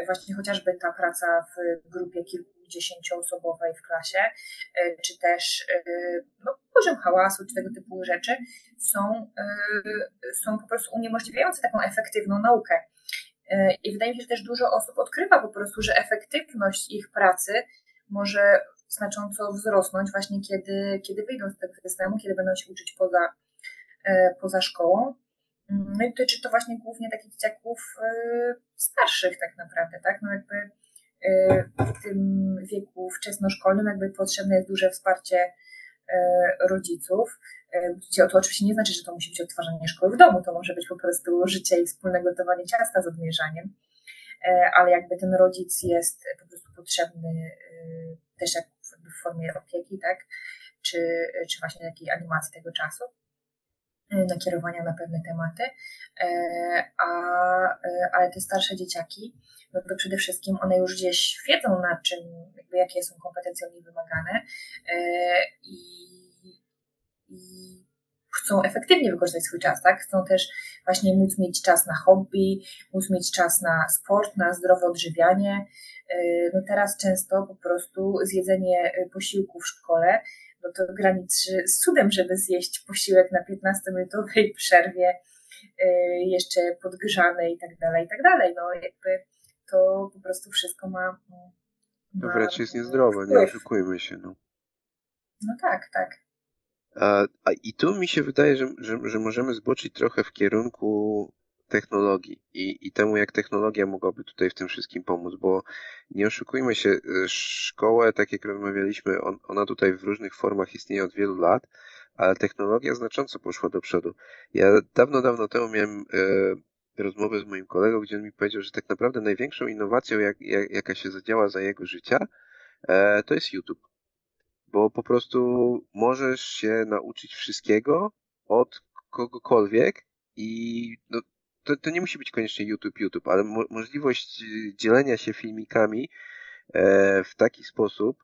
właśnie chociażby ta praca w grupie kilkudziesięcioosobowej w klasie, czy też no, poziom hałasu, czy tego typu rzeczy są, y, są po prostu uniemożliwiające taką efektywną naukę. I wydaje mi się, że też dużo osób odkrywa po prostu, że efektywność ich pracy może znacząco wzrosnąć właśnie kiedy, kiedy wyjdą z tego systemu, kiedy będą się uczyć poza, poza szkołą. No i dotyczy to właśnie głównie takich dzieciaków starszych tak naprawdę, tak? No jakby w tym wieku wczesnoszkolnym jakby potrzebne jest duże wsparcie E, rodziców, e, to oczywiście nie znaczy, że to musi być odtwarzanie szkoły w domu, to może być po prostu życie i wspólne gotowanie ciasta z odmierzaniem, e, ale jakby ten rodzic jest po prostu potrzebny też jak w formie opieki, tak, czy, czy właśnie takiej animacji tego czasu nakierowania na pewne tematy, a, ale te starsze dzieciaki, no to przede wszystkim one już gdzieś wiedzą na czym, jakby jakie są kompetencje od nich wymagane i i chcą efektywnie wykorzystać swój czas, tak? Chcą też właśnie móc mieć czas na hobby, móc mieć czas na sport, na zdrowe odżywianie. Y, no teraz często po prostu zjedzenie y, posiłku w szkole, no to graniczy z cudem, żeby zjeść posiłek na 15-minutowej przerwie, y, jeszcze podgrzane i tak dalej, i tak dalej. No jakby to po prostu wszystko ma. ma to wręcz jest niezdrowe, nie oszukujmy się. No. no tak, tak. A, a I tu mi się wydaje, że, że, że możemy zboczyć trochę w kierunku technologii i, i temu, jak technologia mogłaby tutaj w tym wszystkim pomóc, bo nie oszukujmy się, szkołę, tak jak rozmawialiśmy, on, ona tutaj w różnych formach istnieje od wielu lat, ale technologia znacząco poszła do przodu. Ja dawno, dawno temu miałem e, rozmowę z moim kolegą, gdzie on mi powiedział, że tak naprawdę największą innowacją, jak, jak, jaka się zadziała za jego życia, e, to jest YouTube bo po prostu możesz się nauczyć wszystkiego od kogokolwiek i no, to, to nie musi być koniecznie YouTube, YouTube, ale mo możliwość y, dzielenia się filmikami e, w taki sposób,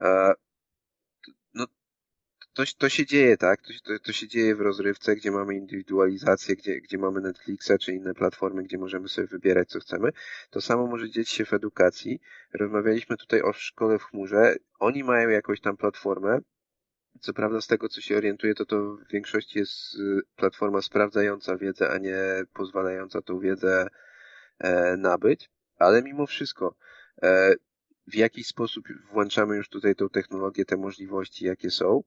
e, to, to się dzieje, tak? To, to, to, się dzieje w rozrywce, gdzie mamy indywidualizację, gdzie, gdzie mamy Netflixa czy inne platformy, gdzie możemy sobie wybierać, co chcemy. To samo może dzieć się w edukacji. Rozmawialiśmy tutaj o szkole w chmurze. Oni mają jakąś tam platformę. Co prawda, z tego, co się orientuję, to to w większości jest y, platforma sprawdzająca wiedzę, a nie pozwalająca tą wiedzę e, nabyć. Ale mimo wszystko, e, w jaki sposób włączamy już tutaj tą technologię, te możliwości, jakie są,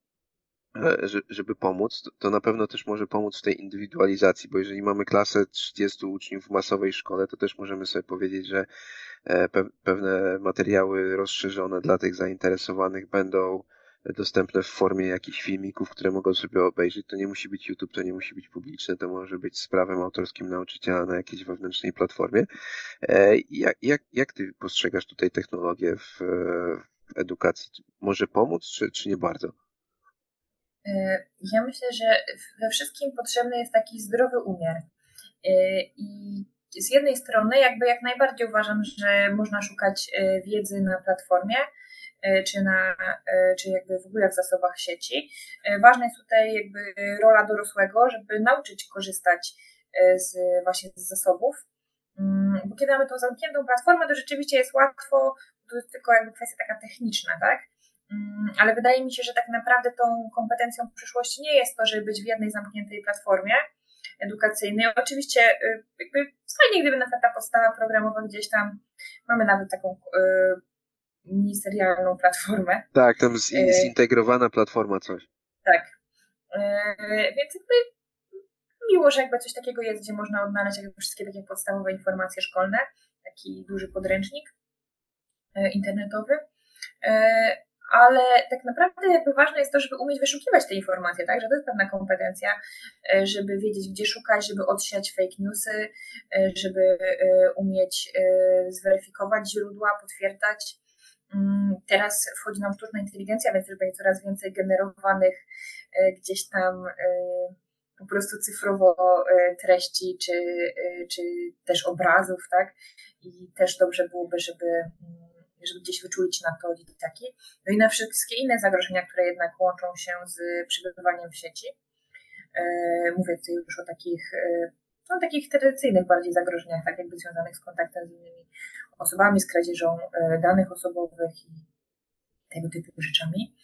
E, żeby pomóc, to na pewno też może pomóc w tej indywidualizacji, bo jeżeli mamy klasę 30 uczniów w masowej szkole, to też możemy sobie powiedzieć, że pewne materiały rozszerzone dla tych zainteresowanych będą dostępne w formie jakichś filmików, które mogą sobie obejrzeć. To nie musi być YouTube, to nie musi być publiczne, to może być z prawem autorskim nauczyciela na jakiejś wewnętrznej platformie. E, jak, jak, jak ty postrzegasz tutaj technologię w, w edukacji? Może pomóc, czy, czy nie bardzo? Y, ja myślę, że we wszystkim potrzebny jest taki zdrowy umiar. Y, I z jednej strony, jakby jak najbardziej uważam, że można szukać wiedzy na platformie, czy, na, czy jakby w ogóle w zasobach sieci. Ważna jest tutaj jakby rola dorosłego, żeby nauczyć korzystać z właśnie z zasobów Mm, bo kiedy mamy tą zamkniętą platformę, to rzeczywiście jest łatwo, to jest tylko jakby kwestia taka techniczna, tak? Mm, ale wydaje mi się, że tak naprawdę tą kompetencją przyszłości nie jest to, żeby być w jednej zamkniętej platformie edukacyjnej. Oczywiście jakby fajnie, gdyby na przykład ta podstawa programowa gdzieś tam, mamy nawet taką ministerialną platformę. Tak, tam zintegrowana platforma coś. Tak. Więc jakby miło, że jakby coś takiego jest, gdzie można odnaleźć jakby wszystkie takie podstawowe informacje szkolne, taki duży podręcznik internetowy ale tak naprawdę jakby ważne jest to, żeby umieć wyszukiwać te informacje, tak, że to jest pewna kompetencja, e, żeby wiedzieć, gdzie szukać, żeby odsiać fake newsy, e, żeby e, umieć zweryfikować źródła, potwierdzać. Mm, teraz wchodzi nam sztuczna inteligencja, więc też będzie coraz więcej generowanych gdzieś tam po prostu cyfrowo treści, czy, czy też obrazów, tak? I też dobrze byłoby, żeby mm, żeby gdzieś wyczulić na to dzieciaki. No i na wszystkie inne zagrożenia, które jednak łączą się z przebywaniem w sieci. E, mówię tutaj już o takich, e, no, takich tradycyjnych bardziej zagrożeniach, tak jakby związanych z kontaktem z innymi osobami, z kradzieżą e, danych osobowych i tego typu rzeczami.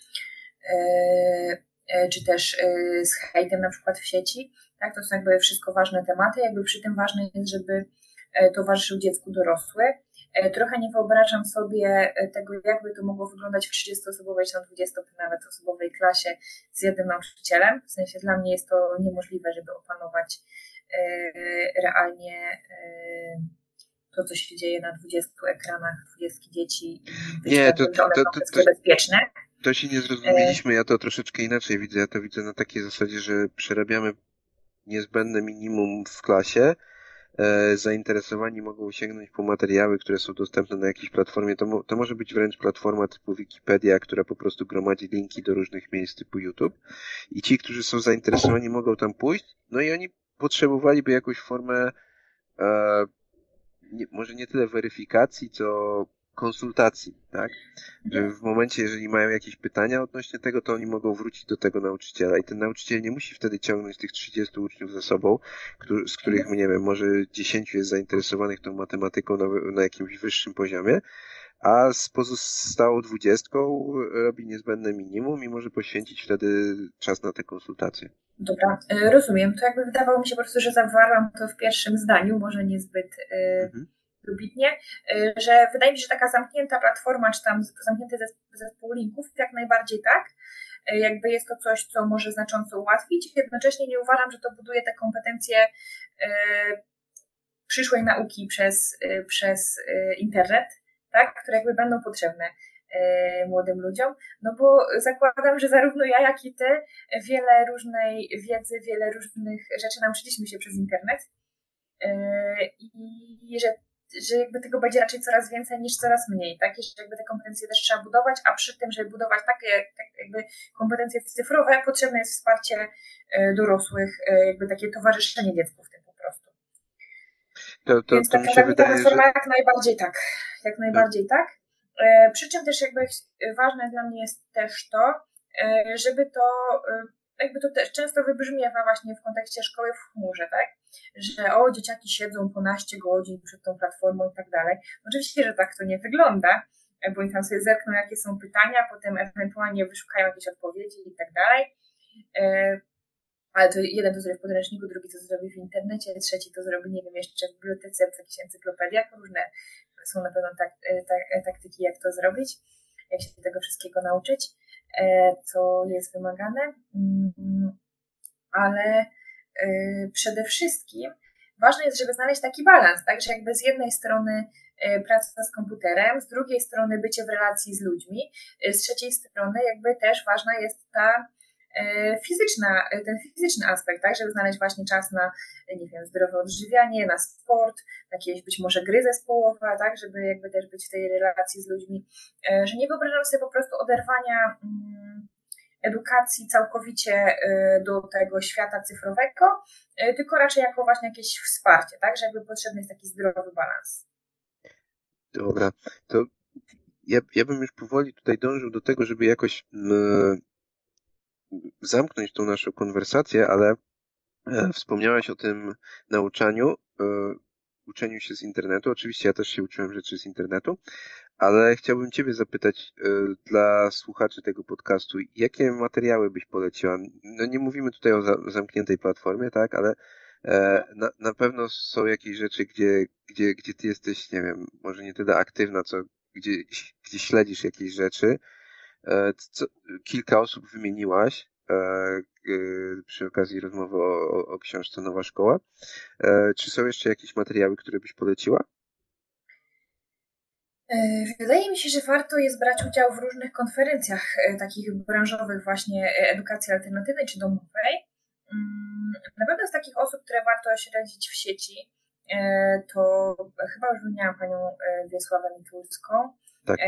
Czy też z hejtem na przykład w sieci. Tak, to są jakby wszystko ważne tematy. Jakby przy tym ważne jest, żeby towarzyszył dziecku dorosły, E, trochę nie wyobrażam sobie e, tego, jakby to mogło wyglądać w 30-osobowej czy 20 nawet osobowej klasie z jednym nauczycielem. W sensie dla mnie jest to niemożliwe, żeby opanować e, realnie to, co się dzieje na 20 ekranach, 20 dzieci. Nie, to, to, to, to, bezpieczne. To się nie zrozumieliśmy, ja to troszeczkę inaczej widzę. Ja to widzę na takiej zasadzie, że przerabiamy niezbędne minimum w klasie, E, zainteresowani mogą sięgnąć po materiały, które są dostępne na jakiejś platformie. To, mo to może być wręcz platforma typu Wikipedia, która po prostu gromadzi linki do różnych miejsc typu YouTube. I ci, którzy są zainteresowani, mogą tam pójść. No i oni potrzebowaliby jakąś formę, e, nie, może nie tyle weryfikacji, co konsultacji, tak? Że w momencie, jeżeli mają jakieś pytania odnośnie tego, to oni mogą wrócić do tego nauczyciela i ten nauczyciel nie musi wtedy ciągnąć tych 30 uczniów ze sobą, z których, nie wiem, może 10 jest zainteresowanych tą matematyką na, na jakimś wyższym poziomie, a z pozostałą dwudziestką robi niezbędne minimum i może poświęcić wtedy czas na te konsultacje. Dobra, e, rozumiem. To jakby wydawało mi się po prostu, że zawarłam to w pierwszym zdaniu, może niezbyt... Yy... Mhm dobitnie, y, że wydaje mi się, że taka zamknięta platforma, czy tam zamknięty zespół linków, jak najbardziej tak. Jakby jest to coś, co może znacząco ułatwić. Jednocześnie nie uważam, że to buduje te kompetencje przyszłej nauki przez, przez internet, tak, które jakby będą potrzebne młodym ludziom, no bo zakładam, że zarówno ja, jak i ty wiele różnej wiedzy, wiele różnych rzeczy nauczyliśmy się przez internet i że że jakby tego będzie raczej coraz więcej niż coraz mniej, tak? I że jakby te kompetencje też trzeba budować, a przy tym, żeby budować takie tak jakby kompetencje cyfrowe, potrzebne jest wsparcie e, dorosłych, e, jakby takie towarzyszenie dziecku w tym po prostu. To, to, Więc to taka mi się wydaje, że... jak najbardziej tak. Jak najbardziej tak. Tak. Przy czym też jakby ważne dla mnie jest też to, żeby to jakby to też często wybrzmiewa właśnie w kontekście szkoły w chmurze, tak? Że o, dzieciaki siedzą po naście godzin przed tą platformą i tak dalej. Oczywiście, że tak to nie wygląda, bo oni tam sobie zerkną, jakie są pytania, potem ewentualnie wyszukają jakieś odpowiedzi i tak dalej. Ale to jeden to zrobi w podręczniku, drugi to zrobi w internecie, trzeci to zrobi, nie wiem, jeszcze w bibliotece, w jakichś encyklopediach. Różne są na pewno tak, tak, taktyki, jak to zrobić, jak się tego wszystkiego nauczyć. E, co jest wymagane, mm, ale przede wszystkim ważne jest, żeby znaleźć taki balans, tak, że jakby z jednej strony praca z komputerem, z drugiej strony bycie w relacji z ludźmi, z trzeciej strony jakby też ważna jest ta fizyczna, e, ten fizyczny aspekt, tak, żeby znaleźć właśnie czas na, nie wiem, zdrowe odżywianie, na sport, na jakieś być może gry zespołowe, tak, żeby jakby też być w tej relacji z ludźmi, e, że nie wyobrażam sobie po prostu oderwania mm, edukacji całkowicie do tego świata cyfrowego, tylko raczej jako właśnie jakieś wsparcie, tak, że jakby potrzebny jest taki zdrowy balans. Dobra, to ja, ja bym już powoli tutaj dążył do tego, żeby jakoś mm, zamknąć tą naszą konwersację, ale e, wspomniałaś o tym nauczaniu. E, uczeniu się z internetu. Oczywiście ja też się uczyłem rzeczy z internetu, ale chciałbym Ciebie zapytać y, dla słuchaczy tego podcastu, jakie materiały byś poleciła? No nie mówimy tutaj o za, zamkniętej platformie, tak, ale e, na, na pewno są jakieś rzeczy, gdzie, gdzie, gdzie Ty jesteś, nie wiem, może nie tyle aktywna, co gdzie, gdzie śledzisz jakieś rzeczy. E, co, kilka osób wymieniłaś e, przy okazji rozmowy o, o, książce Nowa Szkoła. E, czy są jeszcze jakieś materiały, które byś poleciła? Wydaje mi się, że warto jest brać udział w różnych konferencjach takich branżowych właśnie edukacji alternatywnej czy domowej. Mm, na pewno z takich osób, które warto śledzić w sieci, to chyba już wymieniałam panią Wiesławę Mitulską, tak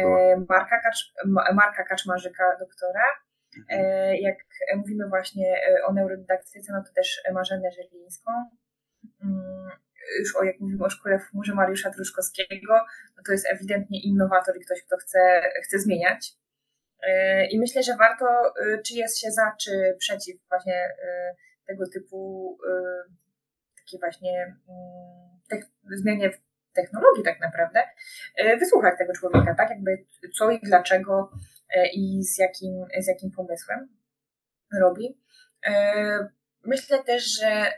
Marka, Kacz, Marka Kaczmarzyka, doktora. Mhm. Jak mówimy właśnie o neurodydaktyce, no to też Marzenę Żelińską. Mm, już o, jak mówimy o szkole w chmurze Mariusza Truszkowskiego, no to jest ewidentnie innowator i ktoś, kto chce, chce zmieniać. I myślę, że warto, czy jest się za, czy przeciw właśnie tego typu takiej właśnie mm, zmianie technologii tak naprawdę, e, wysłuchać tego człowieka, tak? Jakby co i dlaczego e, i z jakim, z jakim pomysłem robi. E, myślę też, że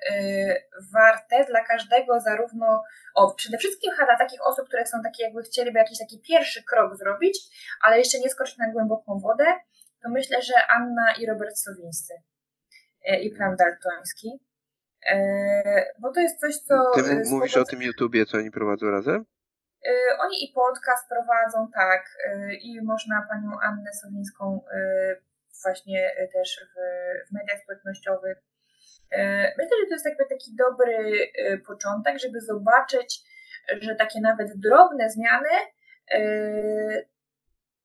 warte dla każdego zarówno, o, przede wszystkim dla takich osób, które są takie, jakby chcieliby jakiś taki pierwszy krok zrobić, ale jeszcze nie skoczyć na głęboką wodę, to myślę, że Anna i Robert Sowińscy i plan daltoński. E, bo to jest coś, co... Ty e, mówisz o tym YouTubie, co oni prowadzą razem? E, oni i podcast prowadzą, tak, i można panią Annę Sowińską właśnie też w, w mediach społecznościowych. Myślę, że to jest jakby taki dobry początek, żeby zobaczyć, że takie nawet drobne zmiany,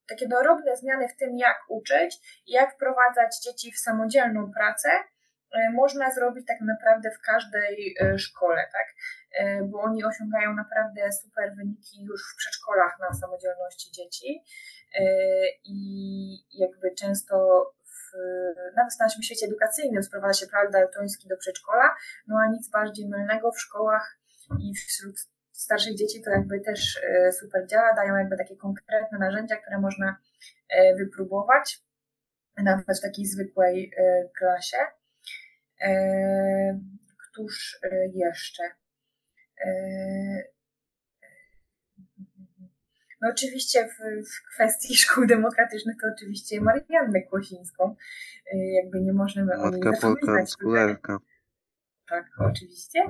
takie drobne zmiany w tym, jak uczyć, jak wprowadzać dzieci w samodzielną pracę, można zrobić tak naprawdę w każdej e, szkole, tak? E, bo oni osiągają naprawdę super wyniki już w przedszkolach na samodzielności dzieci i jakby często w, nawet w naszym świecie edukacyjnym sprowadza się plan daltoński do przedszkola, no a nic bardziej mylnego w szkołach i wśród starszych dzieci to jakby też super działa, dają jakby takie konkretne narzędzia, które można wypróbować nawet w takiej zwykłej klasie. E, któż e, jeszcze? E, no oczywiście w, w, kwestii szkół demokratycznych to oczywiście Mariannę Kłosińską. Jakby nie możemy Matka o niej. Polka, Tak, oczywiście.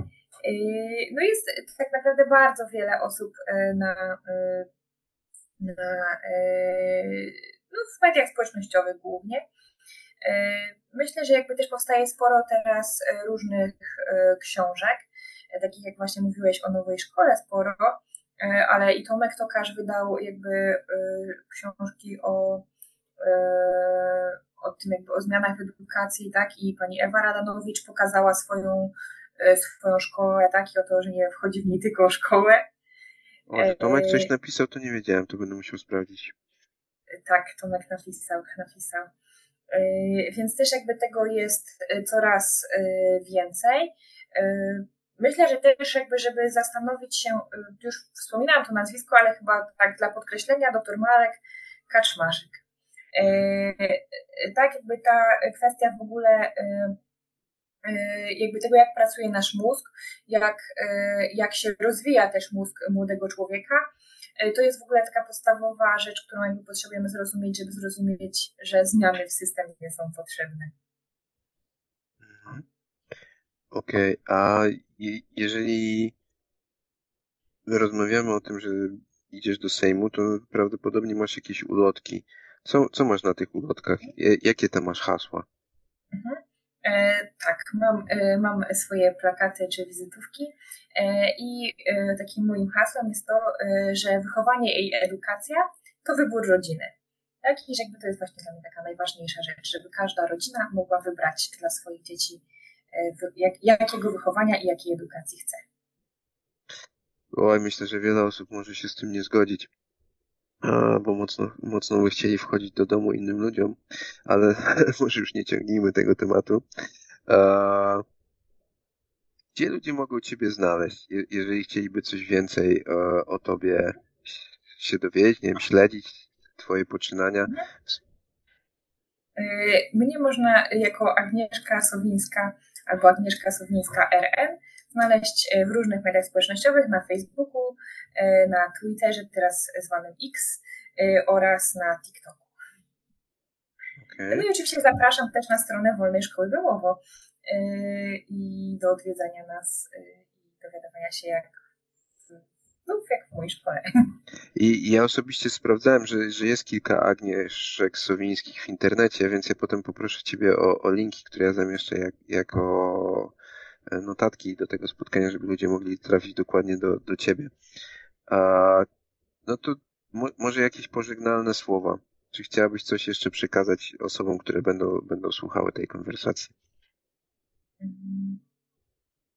No jest tak naprawdę bardzo wiele osób na, na no w mediach społecznościowych głównie, myślę, że jakby też powstaje sporo teraz e, różnych e, książek, takich jak właśnie mówiłeś o nowej szkole sporo, ale i Tomek Tokarz wydał jakby książki o, o tym jakby o zmianach w edukacji, tak, i pani Ewa Radanowicz pokazała swoją, swoją szkołę, tak, i o to, że nie wchodzi w niej tylko szkołę. O, że Tomek coś napisał, to nie wiedziałem, to będę musiał sprawdzić. Tak, Tomek napisał, napisał. E, więc też jakby tego jest e, coraz e, więcej. Myślę, że też jakby, żeby zastanowić się, już wspominałam to nazwisko, ale chyba tak dla podkreślenia, dr Marek Kaczmarzyk. Tak jakby ta kwestia w ogóle jakby tego, jak pracuje nasz mózg, jak, jak się rozwija też mózg młodego człowieka, to jest w ogóle taka podstawowa rzecz, którą jakby potrzebujemy zrozumieć, żeby zrozumieć, że zmiany w systemie są potrzebne. Mhm. Okej, okay. a jeżeli rozmawiamy o tym, że idziesz do Sejmu, to prawdopodobnie masz jakieś ulotki. Co, co masz na tych ulotkach? Jakie tam masz hasła? Mhm. E, tak, mam, e, mam swoje plakaty czy wizytówki e, i takim moim hasłem jest to, że wychowanie i edukacja to wybór rodziny. Tak, i że jakby to jest właśnie dla mnie taka najważniejsza rzecz, żeby każda rodzina mogła wybrać dla swoich dzieci, jak, jakiego wychowania i jakiej edukacji chce. Oj, myślę, że wiele osób może się z tym nie zgodzić. A, bo mocno, mocno by chcieli wchodzić do domu innym ludziom, ale [laughs] może już nie ciągnijmy tego tematu. A, gdzie ludzie mogą Ciebie znaleźć, jeżeli chcieliby coś więcej o, o Tobie się dowiedzieć, nie wiem, śledzić Twoje poczynania? Y, mnie można jako Agnieszka Sowińska albo Agnieszka Sowińska RN znaleźć w różnych mediach społecznościowych, na Facebooku, na Twitterze, teraz zwanym X oraz na TikToku. Okay. No i oczywiście zapraszam też na stronę Wolnej Szkoły Bełowo i do odwiedzania nas i dowiadywania się, jak, no, jak w mojej szkole. [laughs] I ja osobiście sprawdzałem, że, że jest kilka Agnieszek Sowińskich w internecie, więc ja potem poproszę Ciebie o, o linki, które ja zamieszczę jak, jako e, notatki do tego spotkania, żeby ludzie mogli trafić dokładnie do, do Ciebie. A, no to mo, może jakieś pożegnalne słowa. Czy chciałabyś coś jeszcze przekazać osobom, które będą, będą słuchały tej konwersacji?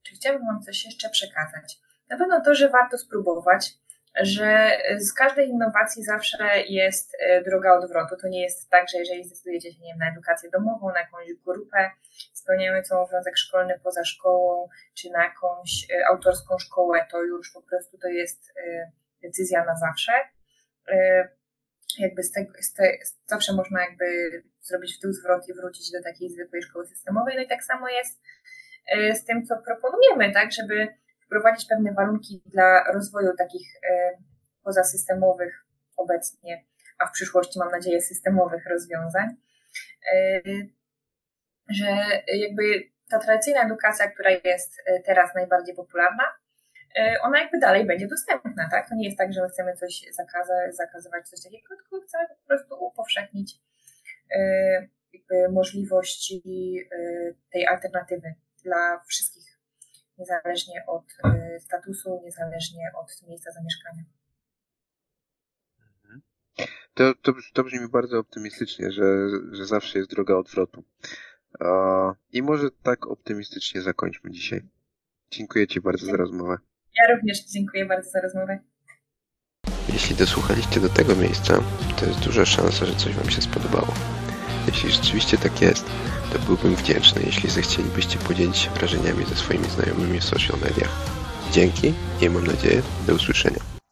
Czy chciałabym Wam coś jeszcze przekazać? Na pewno to, że warto spróbować, że z każdej innowacji zawsze jest e, droga odwrotu. To nie jest tak, że jeżeli zdecydujecie się nie wiem, na edukację domową, na jakąś grupę spełniającą obowiązek szkolny poza szkołą, czy na jakąś e, autorską szkołę, to już po prostu to jest e, decyzja na zawsze. Jakby z tego, z te, zawsze można jakby zrobić w tył zwrot i wrócić do takiej zwykłej szkoły systemowej. No i tak samo jest z tym, co proponujemy, tak, żeby wprowadzić pewne warunki dla rozwoju takich e, pozasystemowych obecnie, a w przyszłości mam nadzieję systemowych rozwiązań, e, że jakby ta tradycyjna edukacja, która jest e, teraz najbardziej popularna, ona jakby dalej będzie dostępna, tak? To nie jest tak, że my chcemy coś zakazać, zakazywać, coś takiego, tylko chcemy po prostu upowszechnić możliwości tej alternatywy dla wszystkich niezależnie od y, statusu, niezależnie od miejsca zamieszkania. Mhm. To, to, to brzmi bardzo optymistycznie, że, że zawsze jest droga odwrotu. I może tak optymistycznie zakończmy dzisiaj. Dziękuję Ci bardzo za rozmowę. Ja również dziękuję bardzo za rozmowę. Jeśli dosłuchaliście do tego miejsca, to jest duża szansa, że coś Wam się spodobało. Jeśli rzeczywiście tak jest, to byłbym wdzięczny, jeśli zechcielibyście podzielić się wrażeniami ze swoimi znajomymi w social mediach. Dzięki i mam nadzieję do usłyszenia.